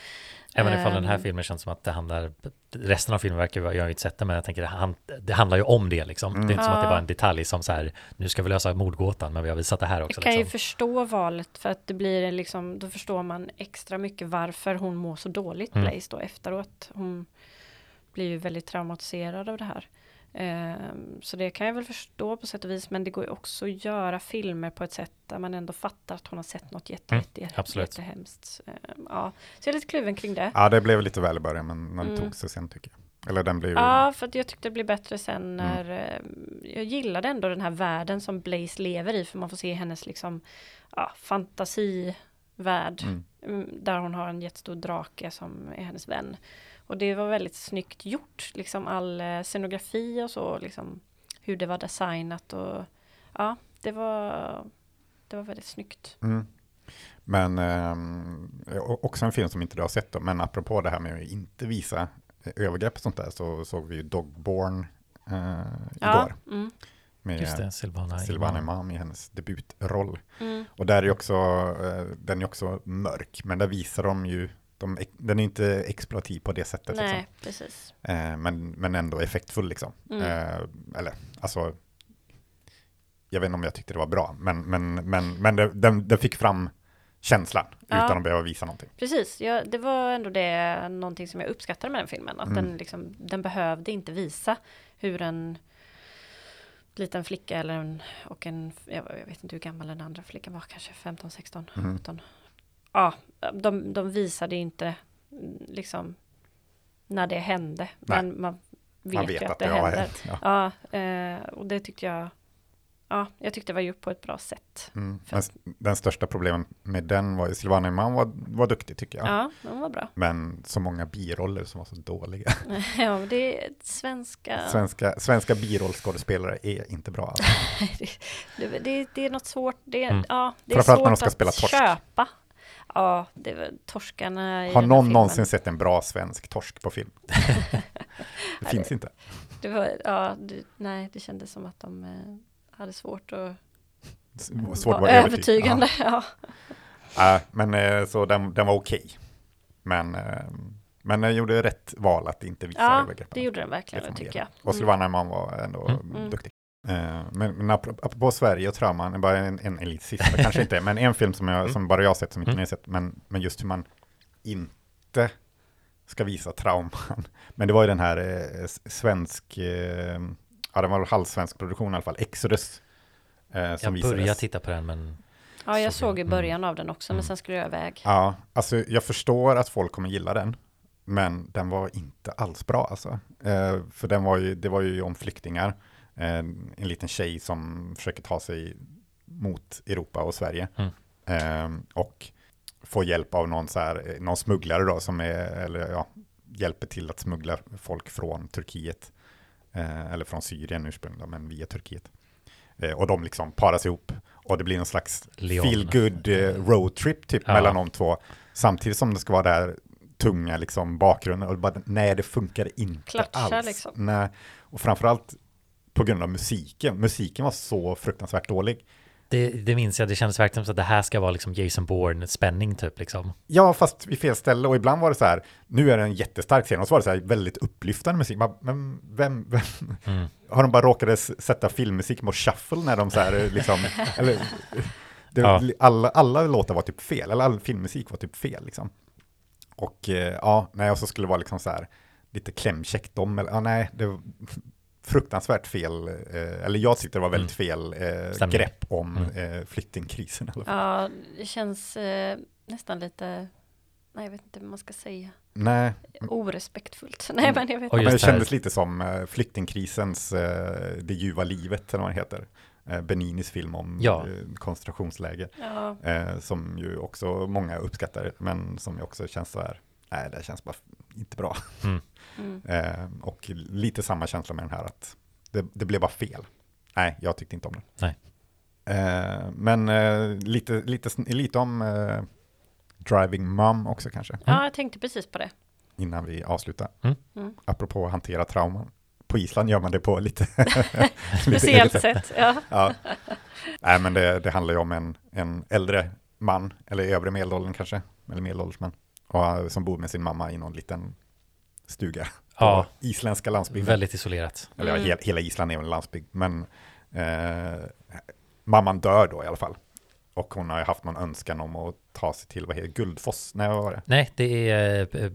Även ifall den här Ehm. filmen känns som att det handlar, resten av filmen verkar, jag har ju inte sett det, men jag tänker det, han, det handlar ju om det liksom. Det är inte som att det är bara en detalj som så här, nu ska vi lösa mordgåtan, men vi har visat det här också. Jag kan ju Liksom. förstå valet för att det blir liksom, då förstår man extra mycket varför hon mår så dåligt, Mm. Blaze då efteråt. Hon blir ju väldigt traumatiserad av det här. Ehm, så det kan jag väl förstå på sätt och vis, men det går ju också att göra filmer på ett sätt där man ändå fattar att hon har sett något jätte, Mm, jätte, absolut. jättehemskt. Ehm, ja. Så jag är lite kluven kring det. Ja, det blev lite väl i början, men den Mm. tog sig sen tycker jag. Eller den blev ju... Ja, för att jag tyckte det blev bättre sen Mm. när eh, jag gillade ändå den här världen som Blaze lever i, för man får se hennes liksom ja, fantasivärld Mm. mm, där hon har en jättestor drake som är hennes vän. Och det var väldigt snyggt gjort, liksom all eh, scenografi och så, liksom hur det var designat och ja, det var det var väldigt snyggt. Mm. Men o- också en film som inte du har sett då, men apropå det här med att inte visa eh, övergrepp och sånt där så såg vi ju Dogborn eh, Ja, igår mm, med Just det, Silvana. Silvana Imam. Imam i hennes debutroll. mm, Och där är också, eh, den är också mörk, men där visar de ju, de, den är inte exploativ på det sättet. Liksom. nej, precis. Eh, men, men ändå effektfull liksom. Mm. Eh, eller, alltså, jag vet inte om jag tyckte det var bra, men, men, men, men det, den, den fick fram känslan Ja. utan att behöva visa någonting. Precis, ja, det var ändå det någonting som jag uppskattade med den filmen. Att Mm. den, liksom, den behövde inte visa hur en liten flicka eller en, och en, jag, jag vet inte hur gammal den andra flickan var, kanske 15, 16, Mhm. 17. Ja, de, de visade inte mm, liksom när det hände. Nej. Men man vet, Man vet ju att, att det det händer. hänt. Ja. Ja, eh, och det tyckte jag, ja, jag tyckte det var gjort på ett bra sätt. Mm. För- den största problemen med den var ju Silvana Imam var, var duktig tycker jag. Ja, de var bra. Men så många biroller som var så dåliga. ja, men det är svenska... Svenska, svenska birollskådespelare är inte bra. Alltså. det, det, det är något svårt, det är, Mm. ja, det är svårt att spela torsk. köpa. Ja, det var torskarna Har den någon någonsin sett en bra svensk torsk på film? det finns inte. Det var, ja, det, nej, det kändes som att de eh, hade svårt att Svårt vara övertygande. Ja. Ja. Äh, men eh, så den, den var okej. Men, eh, men jag gjorde rätt val att inte visa Ja, övergreppen. det gjorde den verkligen, Det man tycker jag. Och Silvana Imam var ändå Mm. Mm. duktig. Eh, Men, men apropå apropå Sverige och trauman, bara en, en, en lite sista, kanske inte, men en film som, jag, Mm. som bara jag har sett, som inte Mm. ni har sett, men, men just hur man inte ska visa trauman. Men det var ju den här eh, svensk, eh, ja det var halvsvensk produktion i alla fall, Exodus. Eh, som Jag började visades. titta på den, men Ja, jag Såg såg i jag. början av den också, men Mm. sen skulle jag iväg. Ja, alltså jag förstår att folk kommer gilla den, men den var inte alls bra alltså. Eh, för den var ju, det var ju om flyktingar, en liten tjej som försöker ta sig mot Europa och Sverige. Mm. Eh, och får hjälp av någon, så här, eh, någon smugglare då, som är, eller ja, hjälper till att smuggla folk från Turkiet. Eh, eller från Syrien ursprungligen, men via Turkiet. Eh, och de liksom paras ihop och det blir någon slags Leon. feel good eh, roadtrip typ Ja. mellan de två. Samtidigt som det ska vara där tunga liksom bakgrunden och bara, nej det funkar inte Klatscha, alls. liksom. Nej. Och framförallt på grund av musiken. Musiken var så fruktansvärt dålig. det, det minns jag, det kändes verkligen som att det här ska vara liksom Jason Bourne-spänning typ liksom. Ja, fast vid fel ställe och ibland var det så här, nu är det en jättestark scen och så var det så här väldigt upplyftande musik. Man, Men vem, vem, Mm. har de bara råkat sätta filmmusik på shuffle när de så här liksom, eller, det, Ja. alla, alla låtar var typ fel, eller all filmmusik var typ fel liksom. Och eh, ja, nej, och så skulle det vara liksom så här lite klämkäckt om, eller ja, nej, det fruktansvärt fel, eh, eller jag tyckte det var väldigt fel eh, grepp om Mm. eh, flyktingkrisen i alla fall. Ja, det känns eh, nästan lite, nej jag vet inte vad man ska säga, Nej, orespektfullt. Nej men jag vet Ja, inte. men det kändes lite som eh, flyktingkrisens Det ljuva livet, eller vad det heter. Beninis film om Ja. koncentrationsläger. Ja, som ju också många uppskattar, men som ju också känns så här, nej det känns bara inte bra. Mm. Mm. Eh, och lite samma känsla med den här, att det, det blev bara fel. Nej, jag tyckte inte om den. Nej. Eh, men eh, lite, lite, lite om Driving Mom också kanske, ja, jag tänkte precis på det. innan vi avslutar. Mm. Mm. Apropå att hantera trauman. På Island gör man det på lite, Speciellt sätt. Ja. Ja. Nej, men det, det handlar ju om en, en äldre man, eller övre medelåldern kanske, eller medelålders man, och, som bor med sin mamma i någon liten stuga på Ja. isländska landsbygden. Väldigt isolerat. Eller ja, Mm. hela, hela Island är väl en landsbygd, men eh, mamman dör då i alla fall. Och hon har ju haft någon önskan om att ta sig till, vad heter Guldfoss? Nej, vad var det? Nej, det är eh,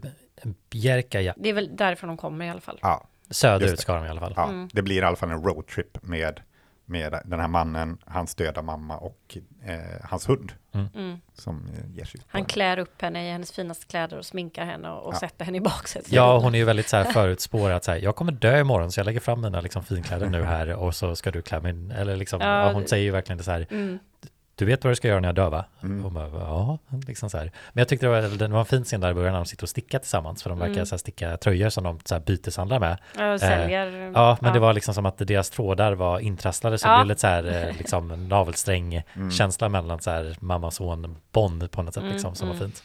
Bjärka, Det är väl därifrån de kommer i alla fall. Ja, Söderut ska de i alla fall. ja Mm. det blir i alla fall en roadtrip med, med den här mannen, hans döda mamma och eh, hans hund Mm. som eh, ger sig Han klär upp henne i hennes finaste kläder och sminkar henne och, och Ja. sätter henne i baksätet. Ja, hon är ju väldigt så här förutspårad så här, jag kommer dö imorgon så jag lägger fram mina liksom finkläder nu här och så ska du klä mig, eller liksom, Ja, hon säger ju verkligen det så här, Mm. Du vet vad du ska göra när jag dör va? Mm. Och bara, ja, liksom så här. Men jag tyckte det var, det var en fin scen där i början när de sitter och stickar tillsammans, för de verkar Mm. så här sticka tröjor som de så här byteshandlar med. Ja, och säljer. Ja, men det var liksom som att deras trådar var intrasslade så det Ja. blev lite så här eh, liksom navelsträng-känsla mellan så här mamma och son bond på något sätt Mm, liksom som var mm. fint.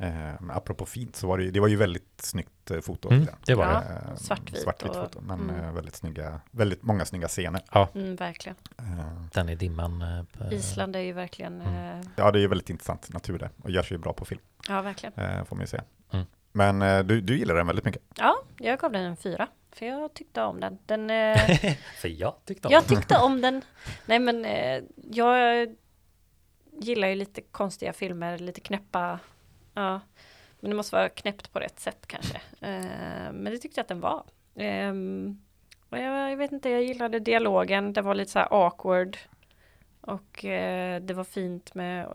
Eh, men apropå fint så var det ju, det var ju väldigt snyggt eh, foto. Mm, det var det. Ja. Eh, svartvitt svartvitt och- foto, men mm. eh, väldigt snygga, väldigt många snygga scener. Mm, verkligen. Eh, Den i dimman. eh, Island är ju verkligen, Mm. eh, ja, det är ju väldigt intressant natur där och gör sig ju bra på film, ja verkligen. eh, får man ju säga. Mm. Men du, du gillar den väldigt mycket. Ja, jag gav den en fyra. För jag tyckte om den. den För jag tyckte om jag den. tyckte om den. Nej men jag gillar ju lite konstiga filmer, lite knäppa. Ja, men det måste vara knäppt på rätt sätt kanske. Eh, men det tyckte jag att den var. Ehm, och jag, jag vet inte, jag gillade dialogen. Det var lite så här awkward. Och eh, det var fint med eh,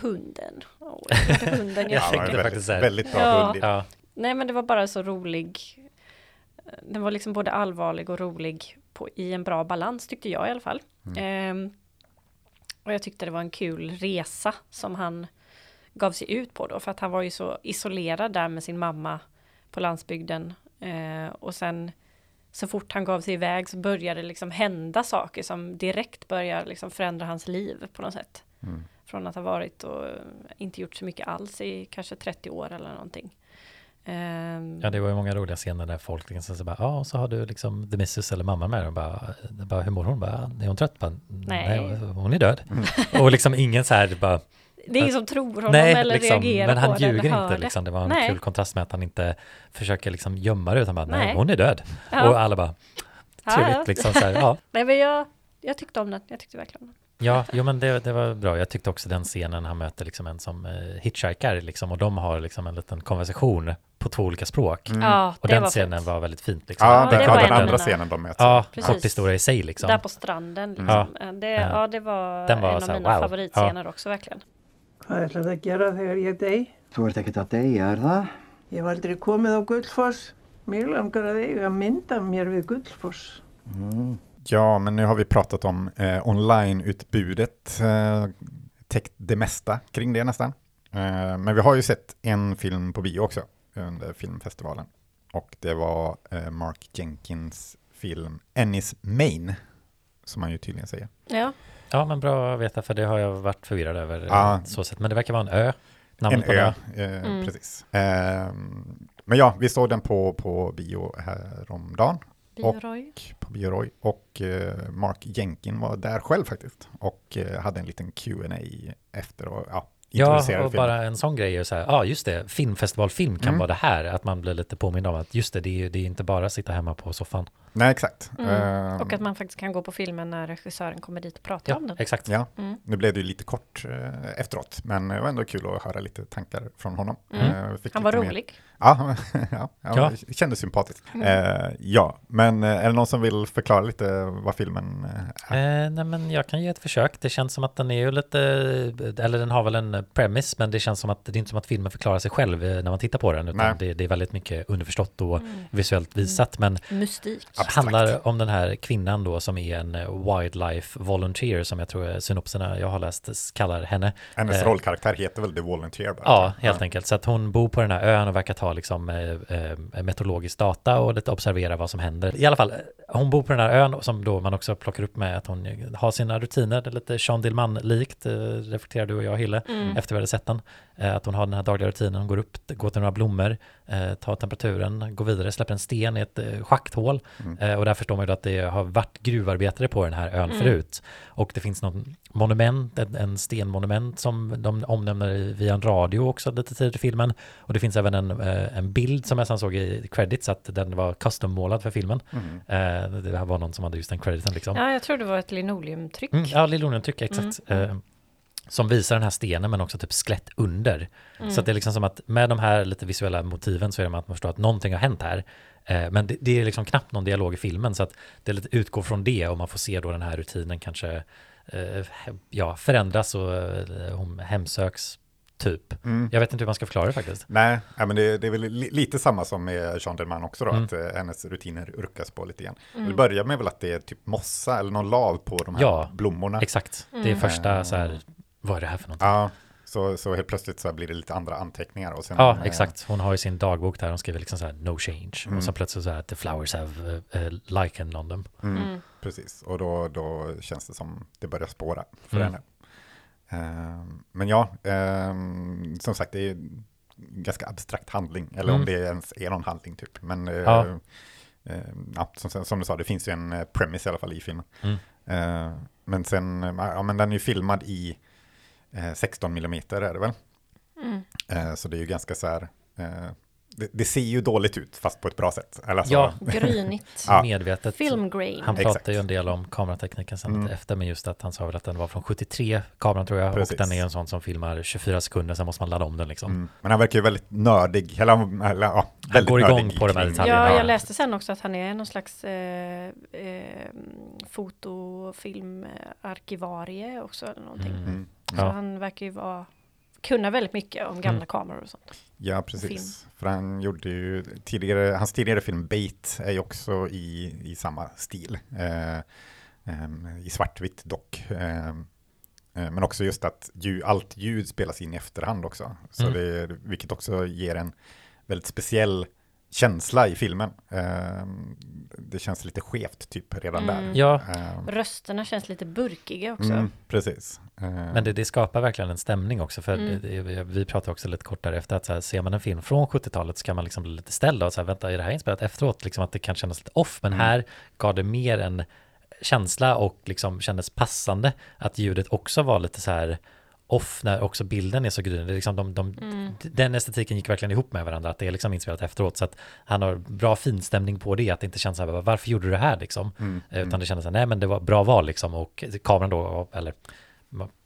hunden. Gillade hunden. Jag Ja, väldigt, faktiskt väldigt bra Ja. hund. Ja, Nej men det var bara så rolig. Den var liksom både allvarlig och rolig på, i en bra balans tyckte jag i alla fall. Ehm, och jag tyckte det var en kul resa som han gav sig ut på då. För att han var ju så isolerad där med sin mamma på landsbygden. Eh, och sen så fort han gav sig iväg så började det liksom hända saker som direkt börjar liksom förändra hans liv på något sätt. Mm. Från att ha varit och inte gjort så mycket alls i kanske 30 år eller någonting. Ehm, ja, det var ju många roliga scener där folk liksom så bara, ja, och så har du liksom the missus eller mamma med och bara, bara hur mår hon? Bara, är hon trött? Bara, Nej. hon är död. Och liksom ingen så här, bara, det är ingen som tror honom nej, eller liksom, reagerar men han på det ljuger hör inte det. liksom. Det var en Nej. kul kontrast med att han inte försöker liksom gömma det utan bara, nej, hon är död. Ja. Och alla bara, Ja, trevligt ja. liksom så här, ja. Nej men jag, jag tyckte om den, jag tyckte verkligen om den. Ja, jo men det, det var bra. Jag tyckte också den scenen han möter liksom en som eh, hitchhikar liksom och de har liksom en liten konversation på två olika språk. Mm. Ja, Och det den var scenen fint. var väldigt fint. Liksom. Ja, Ja, den, det ja, var den andra mina- scenen de möts. Ja, Precis. kort historia i sig liksom. Där på stranden liksom. Ja. Det, Ja. ja, det var Den var en av så här, mina wow. favoritscener också verkligen. Hvað ætlar það að gera þegar ég dey? Þú ert ekkert að deyja, er það? Ég hef aldrei komið á Gullfoss. Mér langar að eiga mynd af mér við Gullfoss. Ja, men nu har vi pratat om eh, online-utbudet, eh, täckt det mesta kring det nästan. Eh, men vi har ju sett en film på bio också under filmfestivalen. Och det var eh, Mark Jenkins film Ennis Main, som man ju tydligen säger. Ja, Ja, men bra att veta för det har jag varit förvirrad över. Ja. eh, Så sätt. Men det verkar vara en ö. Namnet en på ö, den. eh, Mm. precis. Eh, men ja, vi såg den på, på bio häromdagen. Bioroy. på Bioroy och eh, Mark Jenkin var där själv faktiskt och eh, hade en liten Q&A efter och ja, Ja, och bara en sån grej är så här, ja just det, filmfestivalfilm kan Mm. vara det här, att man blir lite påmind om att just det, det är ju det är inte bara att sitta hemma på soffan. Nej, exakt. Mm. Eh, Och att man faktiskt kan gå på filmen när regissören kommer dit och pratar Ja, om den. exakt. Ja, Mm. nu blev det ju lite kort eh, efteråt, men det var ändå kul att höra lite tankar från honom. Fick Han var lite mer- rolig. Ja, ja, ja, Ja. det kändes sympatiskt. Mm. Eh, ja, men eh, är det någon som vill förklara lite vad filmen eh, är? Eh, nej men jag kan ge ett försök. Det känns som att den är ju lite, eller den har väl en premise, men det känns som att det är inte som att filmen förklarar sig själv eh, när man tittar på den, utan det, det är väldigt mycket underförstått och Mm. visuellt visat. Men Mystik. Abstrakt. handlar om den här kvinnan då som är en eh, wildlife volunteer som jag tror synopserna jag har läst kallar henne. Hennes eh, rollkaraktär heter väl The Volunteer? Bara, Ja, helt enkelt. Så att hon bor på den här ön och verkar ta liksom eh, eh, meteorologisk data och lite observera vad som händer. I alla fall, eh, hon bor på den här ön som då man också plockar upp med att hon har sina rutiner, det är lite Sean Dillman-likt, eh, reflekterar du och jag Hille. Mm. efter vi hade sett den. Eh, att hon har den här dagliga rutinen, hon går upp, går till några blommor, eh, tar temperaturen, går vidare, släpper en sten i ett eh, schakthål. Mm. Eh, och där förstår man ju att det har varit gruvarbetare på den här ön Mm. förut. Och det finns någon monument, en, en stenmonument som de omnämner via en radio också lite tidigt i filmen. Och det finns även en, eh, en bild som jag sen såg i credits att den var custom-målad för filmen. Mm. Eh, det här var någon som hade just den crediten liksom. Ja, jag tror det var ett linoleumtryck. Mm, ja, linoleumtryck, exakt. Mm. Eh, som visar den här stenen men också typ skelett under. Mm. Så att det är liksom som att med de här lite visuella motiven så är det att man förstår att någonting har hänt här. Eh, men det, det är liksom knappt någon dialog i filmen så att det lite utgår från det och man får se då den här rutinen kanske eh, ja, förändras och eh, hon hemsöks typ. Mm. Jag vet inte hur man ska förklara det faktiskt. Nej, ja, men det, det är väl li, lite samma som med Jean Delman också då, Mm. att eh, hennes rutiner urkas på lite grann. Mm. Det börjar med väl att det är typ mossa eller någon lav på de här Ja, blommorna. Exakt, det är Mm. första så här, vad är det här för någonting? Ja, så, så helt plötsligt så blir det lite andra anteckningar. Och sen, Ja, eh, exakt. Hon har ju sin dagbok där hon skriver liksom så här no change. Mm. Och så plötsligt så här the flowers have uh, uh, lichen on them. Mm, Mm. Precis, och då, då känns det som det börjar spåra för Mm. henne. Ehm, men ja, ehm, som sagt, det är ganska abstrakt handling, eller om Mm. det ens är någon handling typ. Men Ja. ehm, ja, som, som du sa, det finns ju en premise i alla fall i filmen. Mm. Men sen, ja men den är ju filmad i 16 mm är det väl? Mm. Eh, så det är ju ganska så här, eh, det, det ser ju dåligt ut fast på ett bra sätt. Eller alltså, Ja. Grynigt. Ja. Medvetet. Film grain. Han Exakt. pratar ju en del om kameratekniken sen Mm. efter, men just att han sa väl att den var från 73, kameran tror jag, Precis. och den är en sån som filmar 24 sekunder, sen måste man ladda om den liksom. Mm. Men han verkar ju väldigt nördig, eller, eller ja, väldigt går igång på de här detaljerna. Ja, Ja. jag läste sen också att han är någon slags eh, eh, fotofilmarkivarie också eller någonting. Mm. Så han verkar ju vara, kunna väldigt mycket om gamla Mm. kameror och sånt. Ja, precis. För han gjorde ju tidigare, hans tidigare film Bait är ju också i, i samma stil. Eh, em, I svartvitt dock. Em, eh, men också just att ljud, allt ljud spelas in i efterhand också. Så Mm. det, vilket också ger en väldigt speciell känsla i filmen. Em, det känns lite skevt typ redan Mm. där. Ja, Em, Rösterna känns lite burkiga också. mm, precis. Eh, men det, det skapar verkligen en stämning också, för Mm. det, det, vi pratade också lite kort därefter att så här, ser man en film från 70-talet så kan man liksom bli lite ställd och så här, vänta, är det här inspelat efteråt? Liksom att det kan kännas lite off, men Mm. här gav det mer en känsla och liksom kändes passande att ljudet också var lite så här off när också bilden är så. Det är Liksom de, de, Mm. Den estetiken gick verkligen ihop med varandra, att det är liksom inspelat efteråt. Så att han har bra finstämning på det, att det inte känns så här, varför gjorde du det här liksom? mm, Eh, Utan mm. det kändes så här, nej men det var bra val liksom. Och kameran då, eller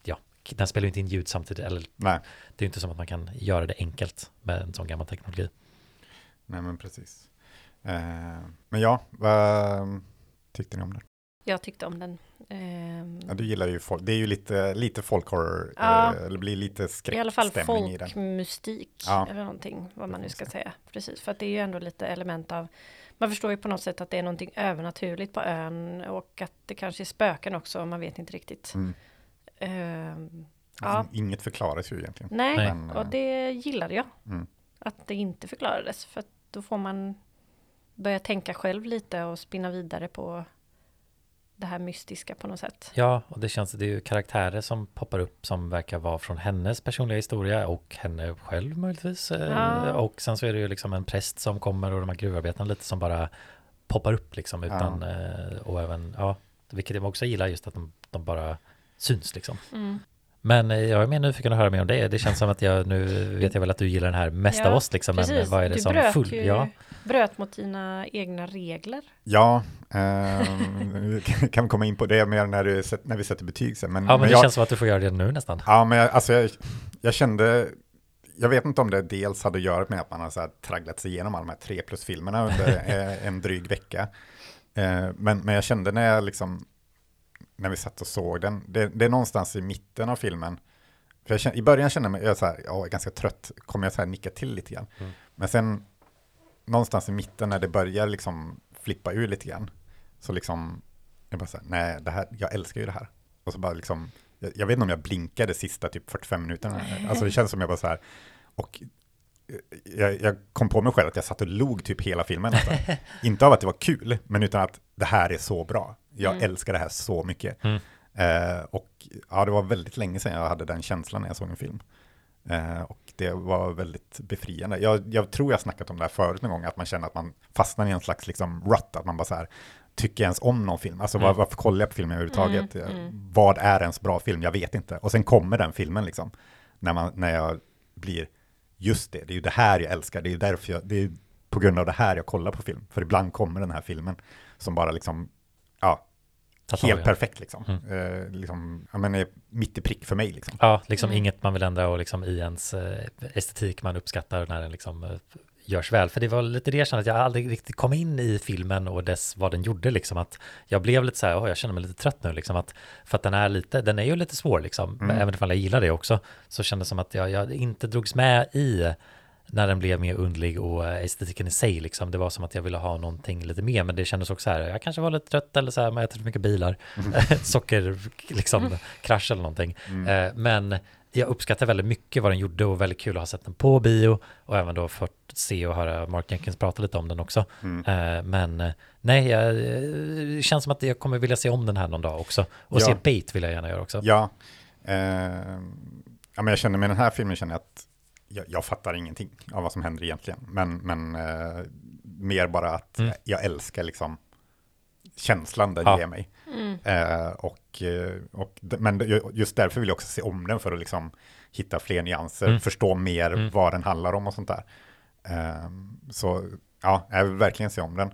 ja, den spelar ju inte in ljud samtidigt. Eller Nej, det är ju inte som att man kan göra det enkelt med en sån gammal teknologi. nej, men precis. Eh, men ja, vad tyckte ni om den? Jag tyckte om den. Ehm, Ja, du gillar ju folk. Det är ju lite, lite folk horror, Ja. eh, eller blir lite I alla fall skräckstämning folkmystik Ja. eller någonting, vad man nu Det ska säga. Precis, för att det är ju ändå lite element av man förstår ju på något sätt att det är någonting övernaturligt på ön och att det kanske är spöken också, man vet inte riktigt. Mm. Ehm, ja, Inget förklaras ju egentligen. nej, Nej. Men, och eh, det gillade jag. Mm. Att det inte förklarades, för att då får man börja tänka själv lite och spinna vidare på det här mystiska på något sätt. Ja, och det känns, det är ju karaktärer som poppar upp som verkar vara från hennes personliga historia och henne själv möjligtvis. Eh, Ja. Och sen så är det ju liksom en präst som kommer och de här gruvarbetarna lite som bara poppar upp liksom utan, eh, och även, ja, vilket jag också gillar just att de, de bara syns liksom. Mm. Men eh, jag är mer nyfiken att höra mer om det. Det känns som att jag, nu vet jag väl att du gillar den här mest Ja, av oss liksom, men vad är det du som bröt full... ju Ja, bröt mot dina egna regler. Ja, ehm, kan vi komma in på det mer när, du, när vi sätter betyg sen. Men, ja, men det jag, känns som att du får göra det nu nästan. Ja, men jag, alltså jag, jag kände, jag vet inte om det dels hade att göra med att man har så här tragglat sig igenom alla de här tre plus-filmerna under eh, en dryg vecka. Eh, men, men jag kände när jag liksom, när vi satt och såg den, det, det är någonstans i mitten av filmen, för jag kände, i början kände jag mig, så här, jag är ganska trött, kommer jag så här nicka till lite grann. Mm. Men sen, någonstans i mitten när det börjar liksom flippa ur lite grann, så liksom, jag bara så här, nej, det här, jag älskar ju det här. Och så bara liksom, jag, jag vet inte om jag blinkade sista typ 45 minuterna. Alltså det känns som jag bara så här, och eh, jag, jag kom på mig själv att jag satt och log typ hela filmen. Nästan. inte av att det var kul, men utan att det här är så bra. Jag Mm. älskar det här så mycket. Mm. Eh, och ja, det var väldigt länge sedan jag hade den känslan när jag såg en film. Eh, och det var väldigt befriande. Jag, jag tror jag snackat om det här förut någon gång, att man känner att man fastnar i en slags liksom rut, att man bara så här, tycker ens om någon film? Alltså Mm. var, varför kollar jag på filmen överhuvudtaget? Mm, mm. Vad är ens bra film? Jag vet inte. Och sen kommer den filmen liksom, när, man, när jag blir, just det, det är ju det här jag älskar, det är därför jag, det är på grund av det här jag kollar på film. För ibland kommer den här filmen som bara liksom, ja, Ta tag i helt perfekt liksom. Mm. Eh, liksom ja, men mitt i prick för mig liksom. Ja, liksom Mm. inget man vill ändra och liksom i ens eh, estetik man uppskattar när den liksom eh, görs väl. För det var lite det jag kände att jag aldrig riktigt kom in i filmen och dess vad den gjorde liksom att jag blev lite så här, "Åh, jag känner mig lite trött nu liksom att för att den är lite, den är ju lite svår liksom, Mm. även ifall jag gillar det också, så kändes det som att jag, jag inte drogs med i när den blev mer undlig och eh, estetiken i sig liksom. Det var som att jag ville ha någonting lite mer, men det kändes också så här, jag kanske var lite trött eller så här, man äter för mycket bilar, socker, liksom, krasch eller någonting. Mm. Eh, men jag uppskattar väldigt mycket vad den gjorde och väldigt kul att ha sett den på bio och även då fått se och höra Mark Jenkins prata lite om den också. Mm. Eh, men nej, jag, det känns som att jag kommer vilja se om den här någon dag också. Och Ja. se Bait vill jag gärna göra också. Ja, eh, ja men jag känner med den här filmen känner jag att jag, jag fattar ingenting av vad som händer egentligen. Men, men eh, mer bara att Mm. jag älskar liksom känslan den Ja. ger mig. Mm. Eh, och, eh, och, men just därför vill jag också se om den för att liksom hitta fler nyanser, Mm. förstå mer Mm. vad den handlar om och sånt där. Eh, så ja, jag vill verkligen se om den.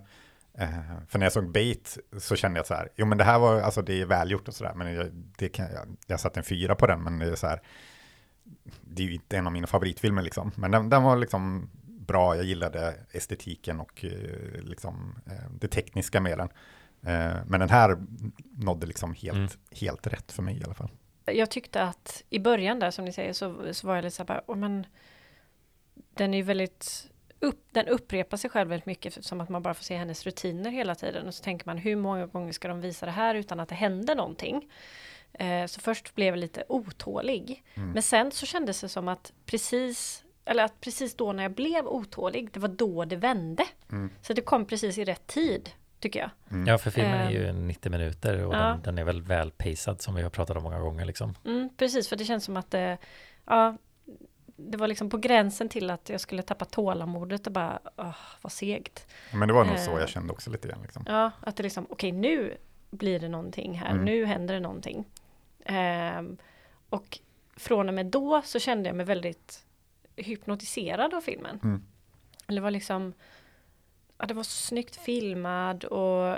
Eh, för när jag såg Bait så kände jag så här, jo men det här var, alltså det är välgjort och sådär, men jag, det kan, jag, jag satte en fyra på den, men det är så här, det är ju inte en av mina favoritfilmer liksom, men den, den var liksom bra, jag gillade estetiken och eh, liksom eh, det tekniska med den. Eh, men den här nådde liksom helt, Mm. helt rätt för mig i alla fall. Jag tyckte att i början där som ni säger så, så var jag lite så här bara, "Åh, men den är ju väldigt upp, den upprepar sig själv väldigt mycket som att man bara får se hennes rutiner hela tiden och så tänker man hur många gånger ska de visa det här utan att det händer någonting. Eh, så först blev jag lite otålig. Mm. Men sen så kändes det som att precis eller att precis då när jag blev otålig, det var då det vände. Mm. Så det kom precis i rätt tid, tycker jag. Mm. Ja, för filmen är ju 90 minuter och Ja. den, den är väl väl pacad som vi har pratat om många gånger liksom. Mm, precis, för det känns som att det, ja, det var liksom på gränsen till att jag skulle tappa tålamodet och bara, åh, vad segt. Men det var nog så Eh. jag kände också lite grann. Liksom. Ja, att det liksom, okej nu blir det någonting här, Mm. nu händer det någonting. Ehm, och från och med då så kände jag mig väldigt hypnotiserad av filmen. Mm. Det var liksom, ja, det var så snyggt filmad och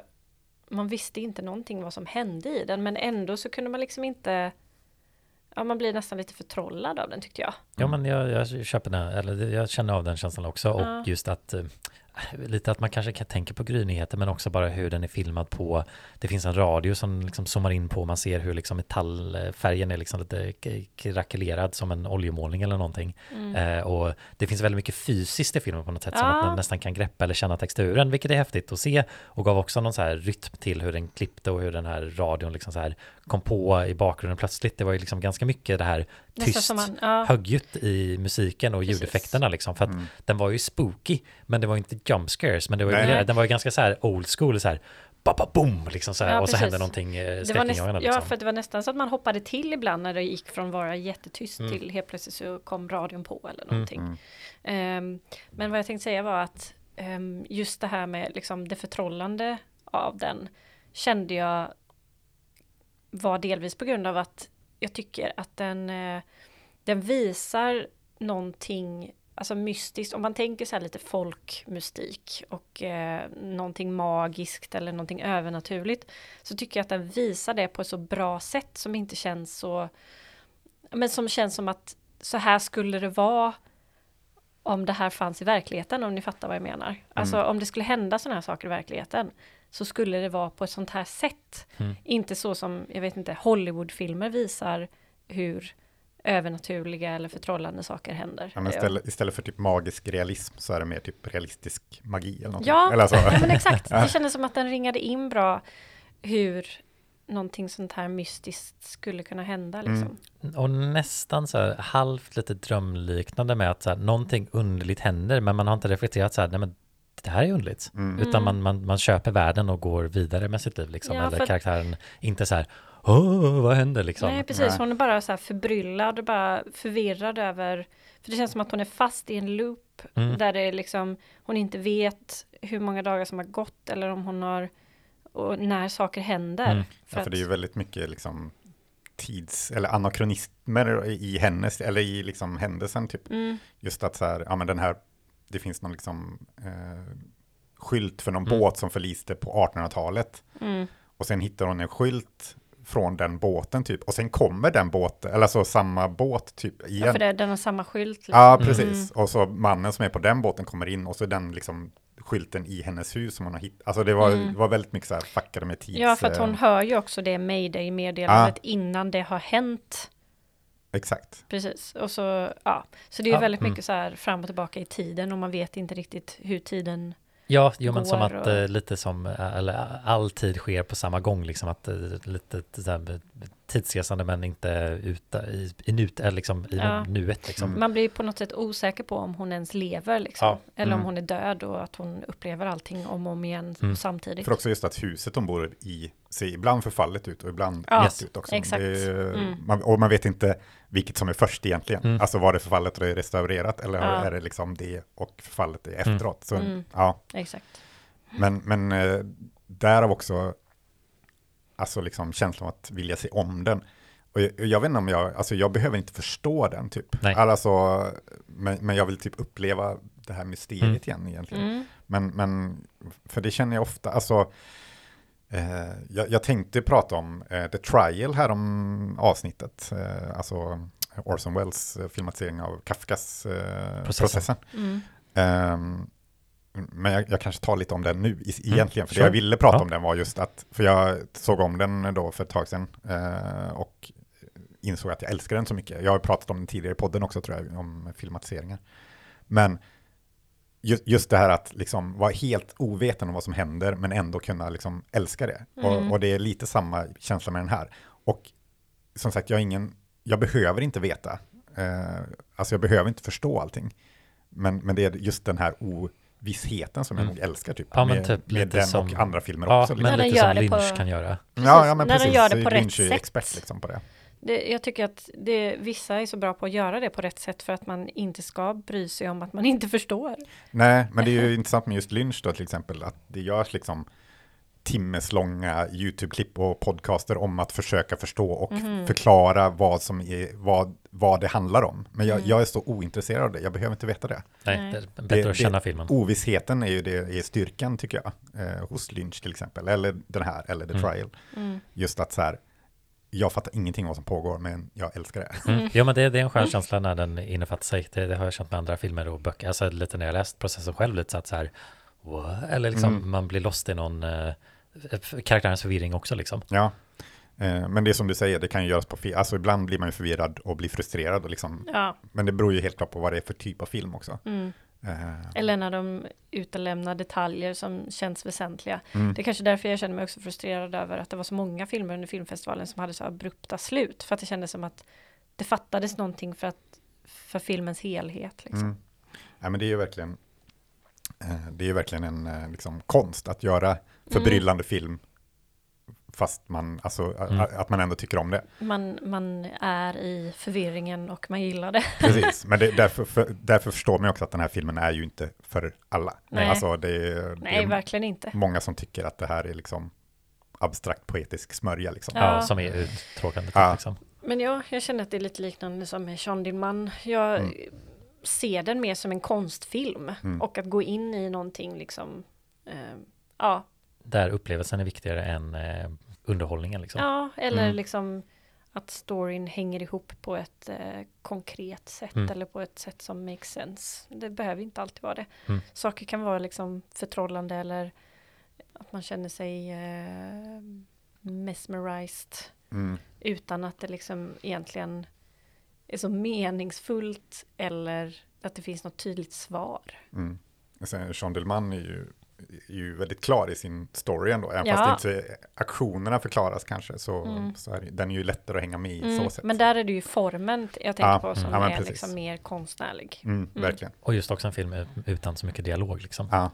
man visste inte någonting vad som hände i den, men ändå så kunde man liksom inte, ja man blir nästan lite förtrollad av den tyckte jag. Ja, men jag, jag köper den, eller jag känner av den känslan också och Ja. just att eh, lite att man kanske kan tänka på grynyheter men också bara hur den är filmad på det finns en radio som liksom zoomar in på och man ser hur liksom metallfärgen är liksom lite krackelerad som en oljemålning eller någonting Mm. eh, och det finns väldigt mycket fysiskt i filmen på något sätt som Ja. att man nästan kan greppa eller känna texturen vilket är häftigt att se och gav också någon så här rytm till hur den klippte och hur den här radion liksom så här kom på i bakgrunden plötsligt det var ju liksom ganska mycket det här tyst som man, ja, högljutt i musiken och Precis. ljudeffekterna liksom. För att Mm. den var ju spooky, men det var inte jump scares, men det var ju, Nej. den var ju ganska så här old school, så här Baba boom, liksom så här, Ja, och så hände någonting eh, det var näst, skräckinjagande ja, liksom. för det var nästan så att man hoppade till ibland när det gick från vara jättetyst Mm. till helt plötsligt så kom radion på eller Mm, någonting. mm. Ehm, men vad jag tänkte säga var att ehm, just det här med liksom det förtrollande av den kände jag var delvis på grund av att jag tycker att den, eh, den visar någonting alltså mystiskt, om man tänker så här lite folkmystik och eh, någonting magiskt eller någonting övernaturligt så tycker jag att den visar det på ett så bra sätt som inte känns så men som känns som att så här skulle det vara om det här fanns i verkligheten, om ni fattar vad jag menar. Alltså om det skulle hända sådana här saker i verkligheten så skulle det vara på ett sånt här sätt. Mm. Inte så som, jag vet inte, Hollywoodfilmer visar hur övernaturliga eller förtrollande saker händer. Ja, men istället, istället för typ magisk realism så är det mer typ realistisk magi eller någonting. Ja, eller så. Ja, men exakt. Det kändes som att den ringade in bra hur någonting sånt här mystiskt skulle kunna hända. Mm. Liksom. Och nästan så här halvt lite drömliknande med att så här, någonting underligt händer, men man har inte reflekterat så här, nej men det här är underligt. Mm. Utan Mm. man, man, man köper världen och går vidare med sitt liv liksom. Ja, Eller för- karaktären inte så här, Åh, vad händer liksom? Nej, precis. Nej. Hon är bara så här förbryllad och bara förvirrad över, för det känns som att hon är fast i en loop Mm. där det är liksom, hon inte vet hur många dagar som har gått eller om hon har, och när saker händer. Mm. För Ja, för det är ju väldigt mycket liksom tids eller anakronismer i hennes, eller i liksom händelsen typ. mm, Just att så här, ja men den här, det finns någon liksom eh, skylt för någon Mm. båt som förliste på 1800-talet. mm, Och sen hittar hon en skylt från den båten typ. Och sen kommer den båten, eller så samma båt typ igen. ja, för det, den har samma skylt. Liksom. Ja, Mm. precis. Och så mannen som är på den båten kommer in och så är den liksom skylten i hennes hus som hon har hittat. Alltså det var, Mm. var väldigt mycket så här fuckade med tids... Ja, för att hon hör ju också det mayday-meddelandet innan det har hänt. Exakt. Precis, och så, ja, så det är ju Ja, väldigt mm. mycket så här fram och tillbaka i tiden och man vet inte riktigt hur tiden, Ja, jo, men som att och- eh, lite som, eh, eller all tid sker på samma gång, liksom att eh, lite så här, eh, tidsresande men inte ute i, i, nut, liksom, i Ja. nuet. Liksom. Man blir på något sätt osäker på om hon ens lever liksom. Ja, Eller om mm. hon är död och att hon upplever allting om och om igen Mm. samtidigt. För också just att huset de bor i ser ibland förfallet ut och ibland Ja, rätt ut också. exakt. Det är- Mm. man, och man vet inte vilket som är först egentligen. Mm. Alltså var det förfallet och det är restaurerat eller Ja. är det liksom det och förfallet är Mm. efteråt. Så, Mm. ja. Exakt. Men, men eh, därav också alltså liksom känslan av att vilja se om den. Och jag, jag vet inte om jag, alltså jag behöver inte förstå den typ. Nej. Alltså, men, men jag vill typ uppleva det här mysteriet Mm. igen egentligen. Mm. Men, men, för det känner jag ofta, alltså, eh, jag, jag tänkte prata om eh, The Trial här om avsnittet, eh, alltså Orson Welles eh, filmatisering av Kafkas eh, Processen. processen. Mm. Ehm, men jag, jag kanske tar lite om den nu Mm, egentligen, för sure. det jag ville prata Ja. om den var just att, för jag såg om den då för ett tag sedan eh, och insåg att jag älskar den så mycket. Jag har pratat om den tidigare i podden också tror jag, om filmatiseringar. Men just, just det här att liksom vara helt ovetande om vad som händer, men ändå kunna liksom älska det. Mm. Och, och det är lite samma känsla med den här. Och som sagt, jag, ingen, jag behöver inte veta. Eh, alltså jag behöver inte förstå allting. Men, men det är just den här ovissheten som jag Mm. nog älskar typ. Ja, men med, typ med den som- och andra filmer Ja, också. men När den lite gör som Lynch på- kan göra. ja, ja, men när precis. gör det på rätt Lynch är ju sätt. expert liksom på det. Det, jag tycker att det, vissa är så bra på att göra det på rätt sätt för att man inte ska bry sig om att man inte förstår. Nej, men det är ju intressant med just Lynch då till exempel, att det görs liksom timmeslånga YouTube-klipp och podcaster om att försöka förstå och Mhm. förklara vad, som är, vad, vad det handlar om. Men jag, Mm. jag är så ointresserad av det, jag behöver inte veta det. Nej, det är bättre Det- att känna filmen. Ovissheten är ju det, är styrkan tycker jag, eh, hos Lynch till exempel, eller den här, eller The Mm. Trial. Mm. Just att så här, jag fattar ingenting vad som pågår, men jag älskar det. Mm. Ja, men det, det är en skön känsla när den innefattar sig. Det, det har jag känt med andra filmer och böcker. Alltså lite när jag läst processen själv, lite så att så här, what? eller liksom Mm. man blir lost i någon eh, karaktärens förvirring också liksom. Ja. Eh, men det är som du säger, det kan ju göras på fel. Alltså ibland blir man ju förvirrad och blir frustrerad. Och liksom, Ja. men det beror ju helt klart på vad det är för typ av film också. Mm. Eh, Eller när de utelämnar detaljer som känns väsentliga. mm. Det är kanske därför jag känner mig också frustrerad över att det var så många filmer under filmfestivalen som hade så abrupta slut. För att det kändes som att det fattades någonting för, att, för filmens helhet. Liksom. Mm. Ja, men det är ju verkligen, eh, det är verkligen en liksom, konst att göra förbryllande film. Fast man, alltså, Mm. att man ändå tycker om det. Man, man är i förvirringen och man gillar det. Precis, men det, därför, för, därför förstår man ju också att den här filmen är ju inte för alla. Nej. Alltså, det, är- det Nej, är verkligen inte. många som tycker att det här är liksom abstrakt poetisk smörja. Liksom. Ja, Ja. som är uttråkande. Typ, Ja. liksom. Men ja, jag känner att det är lite liknande som med Sean Dillman. Jag Mm. ser den mer som en konstfilm Mm. och att gå in i någonting liksom. Eh, ja, Där upplevelsen är viktigare än eh, underhållningen liksom. ja, eller Mm. liksom att storyn hänger ihop på ett eh, konkret sätt Mm. eller på ett sätt som makes sense. Det behöver inte alltid vara det. Mm. Saker kan vara liksom förtrollande eller att man känner sig eh, mesmerized Mm. utan att det liksom egentligen är så meningsfullt eller att det finns något tydligt svar. Mm. Sen, Jean Delman är ju, är ju väldigt klar i sin story ändå, även Ja. fast inte aktionerna förklaras kanske, så, Mm. så är det, den är ju lättare att hänga med i så Mm, sätt. men där är det ju formen jag tänker Ja, på som ja, är liksom mer konstnärlig. Mm, verkligen. Och just också en film utan så mycket dialog liksom. Ja.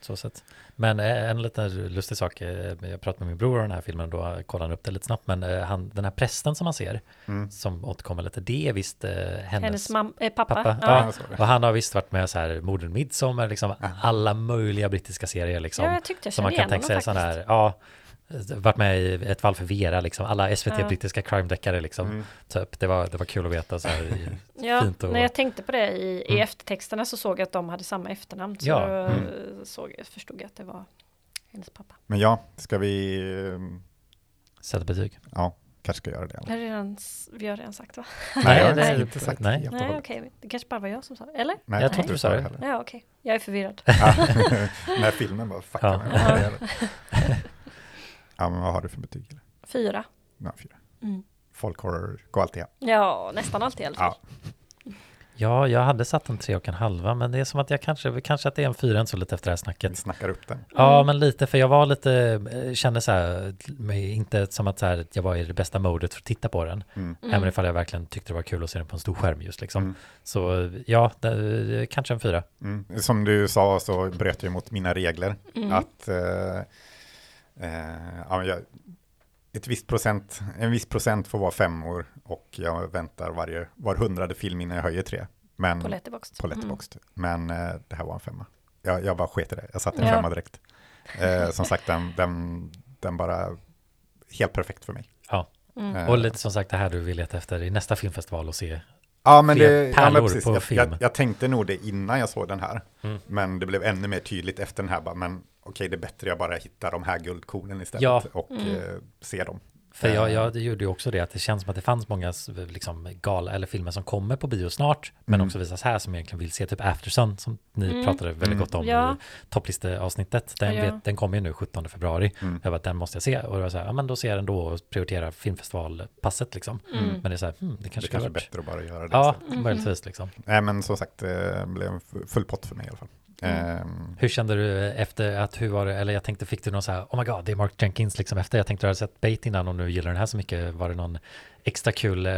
Så sett. Men eh, en liten lustig sak, eh, jag pratade med min bror om den här filmen, då kollade han upp det lite snabbt, men eh, han, den här prästen som man ser, Mm. som återkommer lite, det är visst eh, hennes, Hennes mam- eh, pappa. pappa. Ja. Ja. Och han har visst varit med så här Morden Midsommar, liksom alla möjliga brittiska serier liksom. ja, jag tyckte jag som man kände kan igen tänka sig honom sån faktiskt. här, ja, varit med i ett fall för Vera, liksom alla SVT Ja. brittiska crime-deckare liksom. Mm. Typ. Det, var, det var kul att veta så här, Ja, fint och- när jag tänkte på det i, i Mm. eftertexterna så såg jag att de hade samma efternamn. Så Ja, då mm. såg, jag- förstod jag att det var hennes pappa. Men ja, ska vi, eh, sätta betyg. ja, kanske ska göra det. Har redan, vi har redan sagt va? Nej, jag har det är inte sagt nej. okej. Det kanske bara var jag som sa det. Eller? Nej, Jag tror inte du sa det. heller. Ja, okej. Jag är förvirrad. Ja, När filmen bara fuckar Ja. Ja, men vad har du för betyg? Eller? Fyra. Ja, fyra. Mm. Folkhorror går alltid hem. Ja, nästan alltid i alla fall. Ja, jag hade satt en tre och en halva, men det är som att jag kanske, kanske att det är en fyra så lite efter det här Vi snacket. snackar upp den. Ja, men lite, för jag var lite, eh, kände så här, inte som att så här, jag var i det bästa modet för att titta på den, Mm. även ifall jag verkligen tyckte det var kul att se den på en stor skärm just liksom. Mm. Så ja, det, kanske en fyra. Mm. Som du sa så bröt jag mot mina regler. Mm. Att eh, ja, men jag, ett visst procent, en viss procent får vara femmor och jag väntar varje, var hundrade film innan jag höjer tre. Men, På Letterboxd. på Letterboxd. Men eh, det här var en femma. Jag, jag bara sket i det. Jag satte en Ja. femma direkt. Eh, som sagt, den, den, den bara helt perfekt för mig. Mm. Eh, Och lite som sagt det här du vill leta efter i nästa filmfestival och se. Ja, men fler det, ja, men precis. på Jag, film. jag, jag tänkte nog det innan jag såg den här. Mm. Men det blev ännu mer tydligt efter den här. Bara, men okej, det är bättre jag bara hittar de här guldkornen istället Ja. och Mm. eh, ser dem. För jag, Eh, jag det gjorde ju också det att det känns som att det fanns många liksom, gala eller filmer som kommer på bio snart, men Mm. också visas här som egentligen vill se typ Aftersun som ni Mm. pratade väldigt Mm. gott om Ja. i topplisteavsnittet. Den, Ja. vet, den kommer ju nu 17 februari. Mm. Jag bara, den måste jag se. Och jag var så här, ja men då ser jag den då och prioriterar filmfestivalpasset liksom. Mm. Men det är så här, hmm, det Det kanske kanske skulle är bättre att bara göra det. Ja, möjligtvis liksom. Nej, men som sagt, det blev en full pott för mig i alla fall. Mm. Ehm, Hur kände du efter att, hur var det, eller jag tänkte, fick du någon så här, oh my god, det är Mark Jenkins liksom efter, jag tänkte du hade sett Bait innan och nu gillar den här så mycket, var det någon extra kul eh,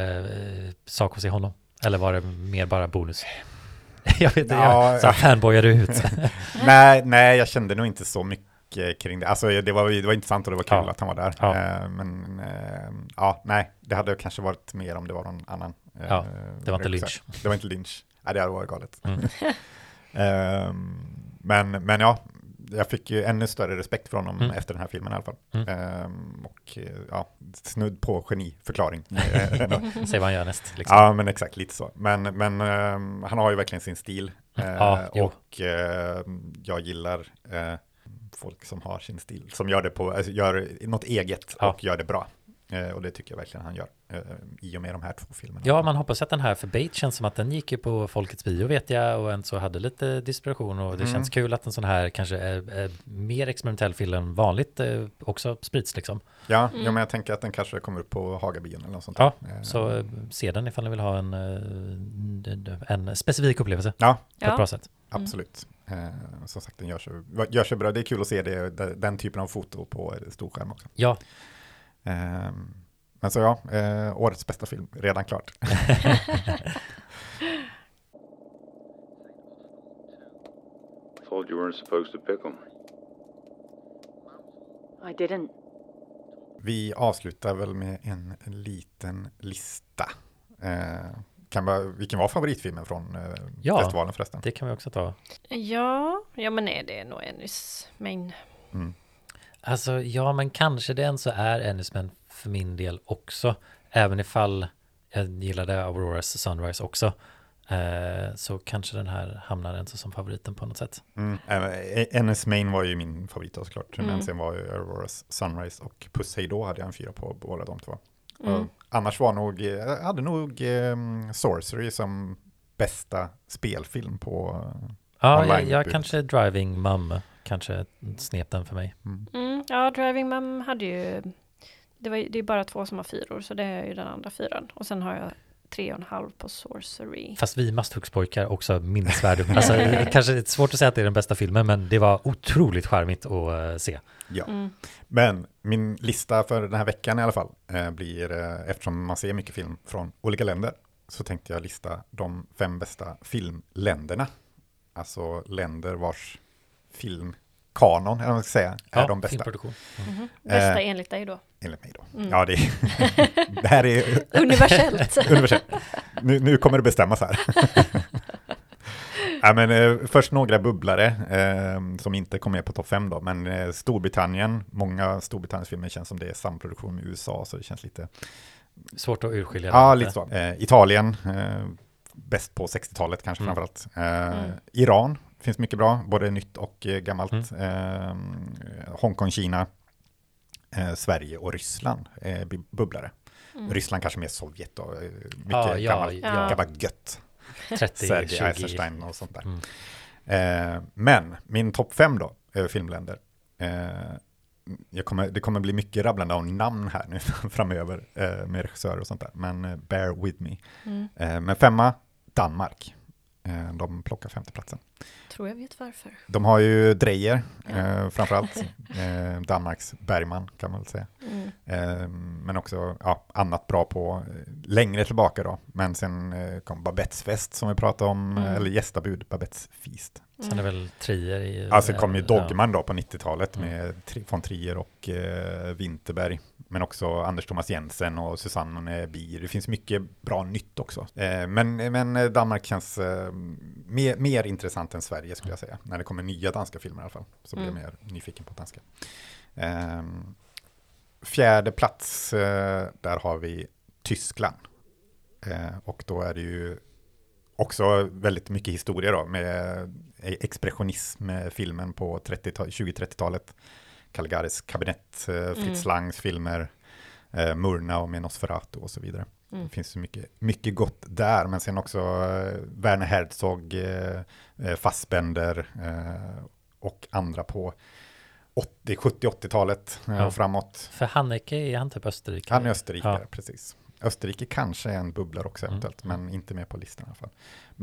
sak se honom? Eller var det mer bara bonus? jag vet inte, Ja, jag så fanboyade ut. nej, nej, jag kände nog inte så mycket kring det. Alltså det var, det var intressant och det var kul Ja. att han var där. Ja. Ehm, men ehm, ja, nej, det hade kanske varit mer om det var någon annan. eh, Ja, det var inte. Lynch. Det var inte Lynch. Nej, det hade varit galet. Mm. Ehm, men, men ja, jag fick ju ännu större respekt för honom Mm. efter den här filmen i alla fall. Mm. Ehm, och ja, snudd på geniförklaring. Se vad han gör näst. Liksom. Ja, men exakt lite så. Men, men ehm, han har ju verkligen sin stil. Eh, Ja, jo. och eh, jag gillar eh, folk som har sin stil, som gör det på, alltså, gör något eget Ja. och gör det bra. Eh, och det tycker jag verkligen han gör eh, i och med de här två filmerna. Ja, man hoppas att den här för Bait känns som att den gick ju på Folkets bio vet jag och en så hade lite distribution och det Mm. känns kul att en sån här kanske är, är mer experimentell film än vanligt eh, också sprids liksom. Ja, Mm. ja, men jag tänker att den kanske kommer upp på Hagabion eller något sånt. Ja, där. Eh, Så eh, se den ifall ni vill ha en, en specifik upplevelse Ja, på ett bra sätt. absolut. Eh, som sagt, den gör sig, gör sig bra. Det är kul att se det, den typen av foto på storskärm också. Ja, men så ja, eh, årets bästa film, redan klart. You weren't supposed to pick 'em. I didn't. Vi avslutar väl med en liten lista. Eh, kan vara, vilken var favoritfilmen från eh, Ja. festivalen förresten? det kan vi också ta. Ja, ja men är det nog Ennys main. Mm. Alltså, ja, men kanske det så är Ennisman för min del också. Även ifall jag gillade Auroras Sunrise också. Eh, så kanske den här hamnar inte som favoriten på något sätt. Mm. Eh, NS Main var ju min favorit då, såklart, Mm. men sen var ju Auroras Sunrise och Puss Hej då hade jag en fyra på båda de två. Mm. Annars var nog, eh, jag hade nog eh, Sorcery som bästa spelfilm på... Ja, jag, jag kanske Driving Mum kanske snep den för mig. Mm. Mm, ja, Driving Mum hade ju... Det, var, det är bara två som har fyror, så det är ju den andra fyran. Och sen har jag tre och en halv på Sorcery. Fast vi Masthuggspojkar också minnesvärd. Alltså, kanske det är svårt att säga att det är den bästa filmen, men det var otroligt charmigt att eh, se. Ja. Mm. Men min lista för den här veckan i alla fall eh, blir, eh, eftersom man ser mycket film från olika länder, så tänkte jag lista de fem bästa filmländerna. Alltså länder vars film kanon, eller vad man ska säga, är de bästa. filmproduktion. Mhm. Bästa Eh, enligt dig då? Enligt mig då. Mm. Ja, det, det här är Universellt. universellt. Nu, nu kommer det bestämmas här. ja, men, eh, först några bubblare eh, som inte kom med på topp 5 då, men eh, Storbritannien, många Storbritanniens filmer känns som det är samproduktion med USA, så det känns lite Svårt att urskilja. Ja, lite så. Eh, Italien, eh, bäst på 60-talet kanske Mm. framförallt. Eh, Mm. Iran finns mycket bra, både nytt och eh, gammalt. Mm. Eh, Hongkong, Kina, eh, Sverige och Ryssland är bu- bubblare. Mm. Ryssland kanske mer Sovjet och eh, mycket Ja, ja, gammalt, ja. gammalt gött. 30, Sergej 20. Eisenstein och sånt där. Mm. Eh, men min topp fem då, över filmländer. Eh, jag kommer, det kommer bli mycket rabblande av namn här nu framöver eh, med regissörer och sånt där. Men eh, bear with me. Mm. Eh, men femma, Danmark. Eh, de plockar femteplatsen. Tror jag vet varför. De har ju Dreyer eh, framförallt. Eh, Danmarks Bergman kan man väl säga. Mm. Eh, men också ja, annat bra på eh, längre tillbaka då. Men sen eh, kom Babettes fest som vi pratade om, Mm. eller gästabud, Babettes feast. Sen är det väl Trier i... Alltså det kom ju ja. Dogman då på 90-talet Mm. med von Trier och eh, Winterberg. Men också Anders Thomas Jensen och Susanne Bier. Det finns mycket bra nytt också. Eh, men, men eh, Danmark känns eh, mer, mer intressant än Sverige skulle jag säga. När det kommer nya danska filmer i alla fall. Så blir jag Mm. mer nyfiken på danska. Eh, fjärde plats, eh, där har vi Tyskland. Eh, och då är det ju också väldigt mycket historia då med expressionism med filmen på 30 20-30-talet. Calgaris kabinett, eh, Fritz Mm. Langs filmer, eh, Murnau med Nosferatu och så vidare. Mm. Det finns mycket, mycket gott där, men sen också eh, Werner Herzog, eh, eh, Fassbender eh, och andra på 80, 70, 80-talet eh, Ja. och framåt. För Hanneke är han typ Österrike? Han är österrikare, Ja. precis. Österrike kanske är en bubblare också Mm. eventuellt, men inte med på listan i alla fall.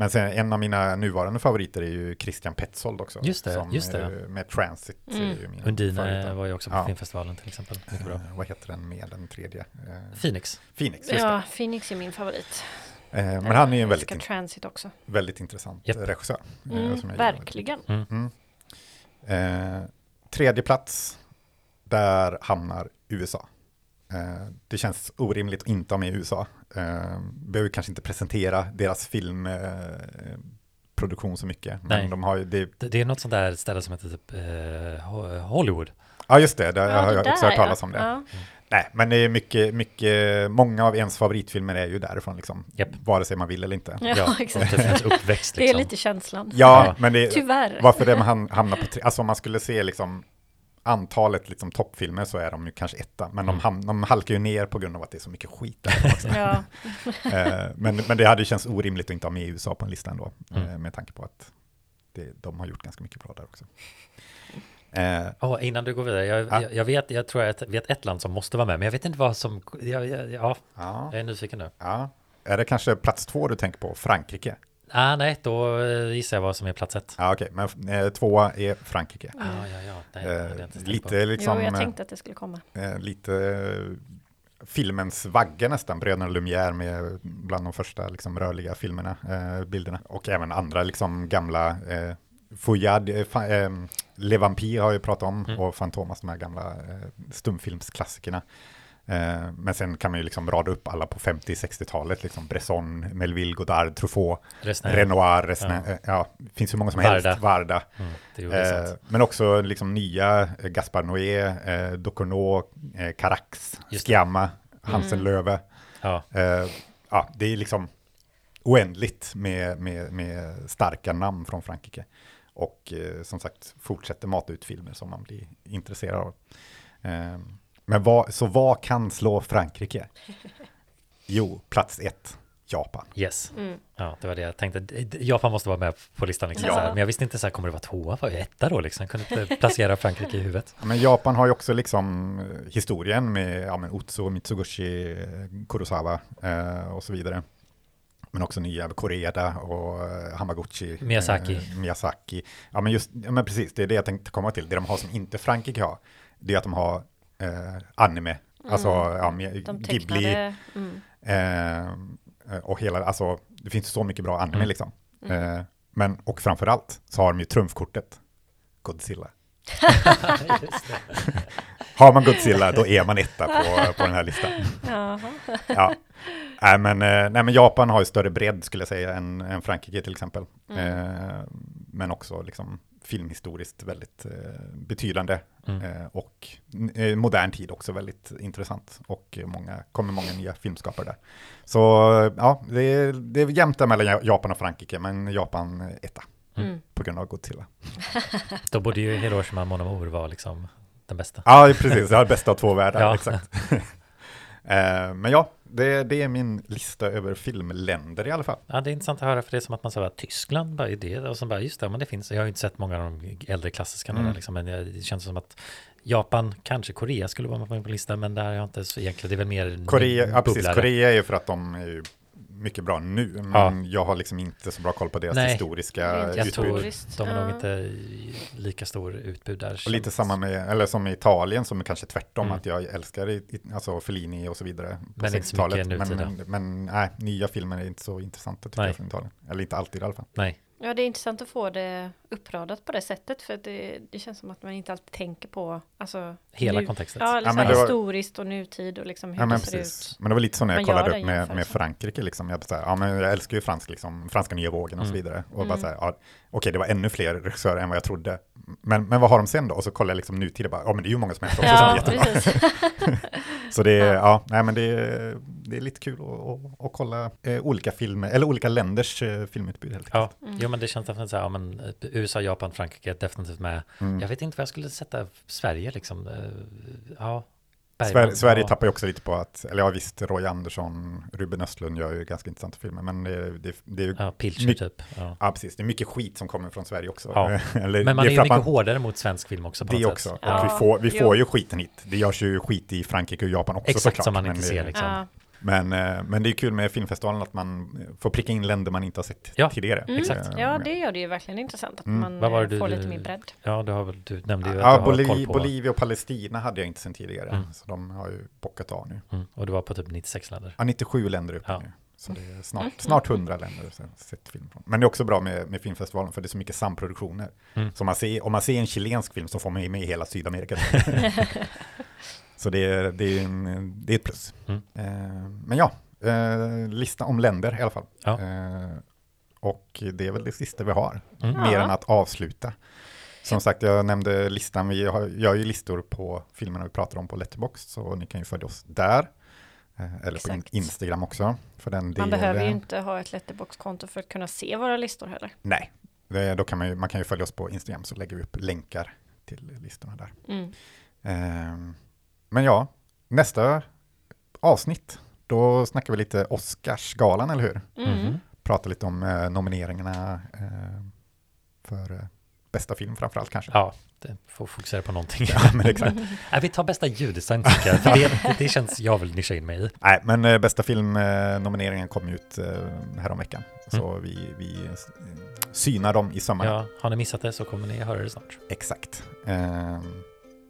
Men sen en av mina nuvarande favoriter är ju Christian Petzold också. Just det, som, just det, eh, Med Transit. Mm. är ju min Undine var ju också på Ja. filmfestivalen till exempel. Mycket bra. Eh, vad heter den med den tredje? Eh, Phoenix. Phoenix, just Ja, Phoenix är min favorit. det. Eh, men han är ju en väldigt, Transit också. väldigt intressant eh, regissör. eh, Mm, som jag gillar. verkligen. Mm. Eh, tredje plats, där hamnar USA. Eh, det känns orimligt att inte ha med USA. Eh, behöver kanske inte presentera deras filmproduktion eh, produktion så mycket. Men Nej. de har ju det. Det, det är något sånt där ställe som heter typ eh, Ho- Hollywood. Ja, just det. Där Ja, har det jag också hört talas om det. Ja. Nej, men det är mycket, mycket, många av ens favoritfilmer är ju därifrån liksom. Japp. Vare sig man vill eller inte. Ja, Ja, exakt. Ens uppväxt Det är liksom. lite känslan. Ja, men det, Tyvärr. varför det man hamnar på tre, alltså om man skulle se liksom antalet liksom toppfilmer så är de ju kanske etta, men de, Mm. ham, de halkar ju ner på grund av att det är så mycket skit där också. Ja. Eh, men, men det hade ju känts orimligt att inte ha med USA på en lista ändå, Mm. eh, med tanke på att det, de har gjort ganska mycket bra där också. Eh, Åh, innan du går vidare, jag, Ja. jag, jag vet, jag tror jag vet ett land som måste vara med, men jag vet inte vad som, jag, ja, ja, jag är nyfiken nu. ja. Är det kanske plats två du tänker på, Frankrike? Ah, nej, då eh, gissar jag vad som är plats ett. Ja, okej, men eh, tvåa är Frankrike. Mm. Ja, ja, ja. Nej, Eh, tänkt på. lite liksom... jo, jag eh, tänkte att det skulle komma. eh, lite eh, filmens vagga nästan, Bröderna Lumière med bland de första liksom, rörliga filmerna, eh, bilderna. Och även andra liksom gamla, eh, Fouillade, eh, fa, eh, Le Vampire har jag pratat om, Mm. och Fantomas, de här gamla eh, stumfilmsklassikerna. Eh, men sen kan man ju liksom rada upp alla på 50-60-talet, liksom Bresson, Melville, Godard, Truffaut, Resten är- Renoir, Resna, Ja. ja. ja, det finns hur många som Varda. helst, Varda. Mm, Eh, men också liksom nya eh, Gaspar Noé, eh, Ducournau, eh, Carax, Just det. Sciamma, Hansen Löve. Ja, Eh, ja, det är liksom oändligt med, med, med starka namn från Frankrike. Och eh, som sagt fortsätter mata ut filmer som man blir intresserad av. Eh, men vad, så vad kan slå Frankrike? Jo, plats ett, Japan. yes. Mm. Ja, det var det jag tänkte. Japan måste vara med på listan liksom. Ja. Så här. Men jag visste inte så här, kommer det vara tvåa? Var etta då liksom? Jag kunde inte placera Frankrike i huvudet. Men Japan har ju också liksom eh, historien med ja, men Otsu, Mitsugushi, eh, Kurosawa eh, och så vidare. Men också nya Koreeda och eh, Hamaguchi. Miyazaki. Eh, Miyazaki. Ja men just, ja men precis, det är det jag tänkte komma till. Det de har som inte Frankrike har, det är att de har eh, anime. Alltså, ja, med Mm. De Ghibli. tecknade... Mm. Eh, och hela, alltså, det finns så mycket bra anime Mm. liksom. Mm. Eh, men, och framförallt så har de ju trumfkortet, Godzilla. Har man Godzilla, då är man etta på, på den här listan. Ja. Nej, men, eh, nej, men Japan har ju större bredd skulle jag säga än, än Frankrike till exempel. Eh, men också liksom filmhistoriskt väldigt eh, betydande Mm. eh, och eh, modern tid också väldigt intressant och många, kommer många nya filmskapare där. Så ja, det är, det är jämnt där mellan Ja- Japan och Frankrike, men Japan etta Mm. på grund av Godzilla. Då borde ju Hiroshima Mon Amour vara liksom den bästa. Ja, precis, jag har bästa av två världar, Ja. exakt. eh, men ja, det, det är min lista över filmländer i alla fall. Ja, det är intressant att höra för det är som att man säger Tyskland bara det och så bara just det, men det finns. Jag har ju inte sett många av de äldre klassiska Mm. liksom, men det känns som att Japan, kanske Korea skulle vara med på listan, men där har jag inte så egentligen, det är väl mer Korea, ja, precis. Korea är ju för att de är ju mycket bra nu, men jag har liksom inte så bra koll på deras Nej. historiska Jag utbud. tror Historiskt, de har nog ja. inte lika stor utbud där. Och lite samma med, eller som i Italien som är kanske tvärtom, Mm. att jag älskar i, alltså Fellini och så vidare på Men inte så 60-talet. mycket Men, nutida. men, men nej, nya filmer är inte så intressanta tycker Nej. jag från Italien. Eller inte alltid i alla fall. Nej, Ja, det är intressant att få det uppradat på det sättet för det, det känns som att man inte alltid tänker på alltså, hela nu- kontextet. Ja, eller Ja, så var- historiskt och nutid och liksom hur Ja, men det ser precis. ut. Men det var lite så när jag Man kollade upp med, med. Frankrike, liksom. jag, bara så här, ja, men jag älskar ju fransk, liksom, franska nya vågen och så Mm. vidare. Och bara Mm. så här, ja, okej, det var ännu fler regissörer än vad jag trodde. Men, men vad har de sen då? Och så kollar jag liksom nutid och bara, ja men det är ju många som helst också som är Ja, jättebra. precis. Så det är, Ja. ja. nej men det är, det är lite kul att, att, att kolla eh, olika filmer, eller olika länders eh, filmutbud helt Ja, enkelt. Mm. jo men det känns definitivt så här, ja, men eh, USA, Japan, Frankrike är definitivt med. Mm. Jag vet inte vad jag skulle sätta Sverige liksom. Eh, Ja, Bergman, Sverige, ja. tappar ju också lite på att, eller ja visst, Roy Andersson, Ruben Östlund gör ju ganska intressanta filmer, men det, det, det är ju, ja. Ja, Pilcher typ. Ja. precis, det är mycket skit som kommer från Sverige också. Ja. eller, Men man det är ju mycket man- hårdare mot svensk film också. På Det något också, sätt. och Ja, vi får, vi får ju skiten hit. Det görs ju skit i Frankrike och Japan också Exakt såklart. som man inte ser liksom. Ja. Men, eh, men det är kul med filmfestivalen att man får pricka in länder man inte har sett Ja, tidigare. Mm. exakt. Eh, Ja, det gör det ju verkligen intressant att Mm. man Vad var eh, det får du- lite mer bredd. Ja, du har väl, du nämnde ju att Ja, du har Boli- koll på. Bolivia och Palestina hade jag inte sett tidigare, Mm. så de har ju bockat av nu. Mm, och du var på typ 96 länder. Ja, 97 länder uppe Ja. nu. Så det är snart, snart 100 länder som jag har sett film från. Men det är också bra med, med filmfestivalen för det är så mycket samproduktioner. Mm. Så man ser, om man ser en chilensk film så får man ju med hela Sydamerika. så det är, det, är en, det är ett plus. Mm. Eh, men ja, eh, lista om länder i alla fall. Ja. Eh, och det är väl det sista vi har, Mm. mer Ja. än att avsluta. Som sagt, jag nämnde listan, vi har, gör ju listor på filmerna vi pratar om på Letterboxd, så ni kan ju följa oss där. Eh, Eller på Exakt. Instagram också, för den Man delen. behöver ju inte ha ett letterbox-konto för att kunna se våra listor heller. Nej, det, då kan man, ju, man kan ju följa oss på Instagram, så lägger vi upp länkar till listorna där. Mm. Ehm, men ja, nästa avsnitt, då snackar vi lite Oscarsgalan, eller hur? Mm. Pratar lite om eh, nomineringarna eh, för eh, bästa film framförallt kanske. Ja, det får fokusera på någonting. Ja, men exakt. Nej, vi tar bästa ljuddesign tycker jag. För det, det, känns jag vill nischa in mig i. Nej, men eh, bästa filmnomineringen kom ut eh, häromveckan. Så Mm. vi, vi eh, synar dem i sömmarna. Ja, har ni missat det så kommer ni höra det snart. Exakt.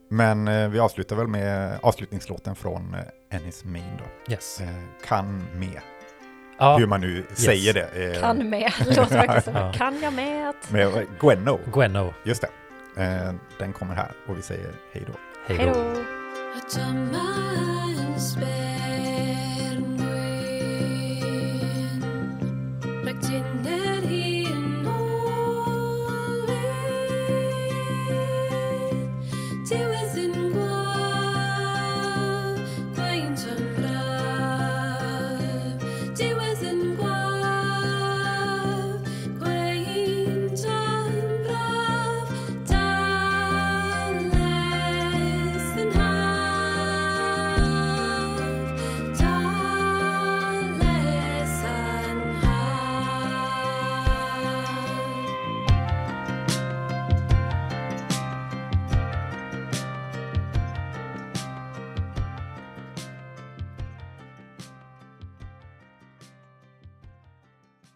Men eh, vi avslutar väl med avslutningslåten från eh, Ennis Main då. Yes. Eh, kan med. Ja, Hur man nu säger det. Eh, Kan med, låter verkligen som Ja. kan jag med? Med Gwenno, Gwenno. just det. Eh, den kommer här och vi säger hej då. Hej Hej då.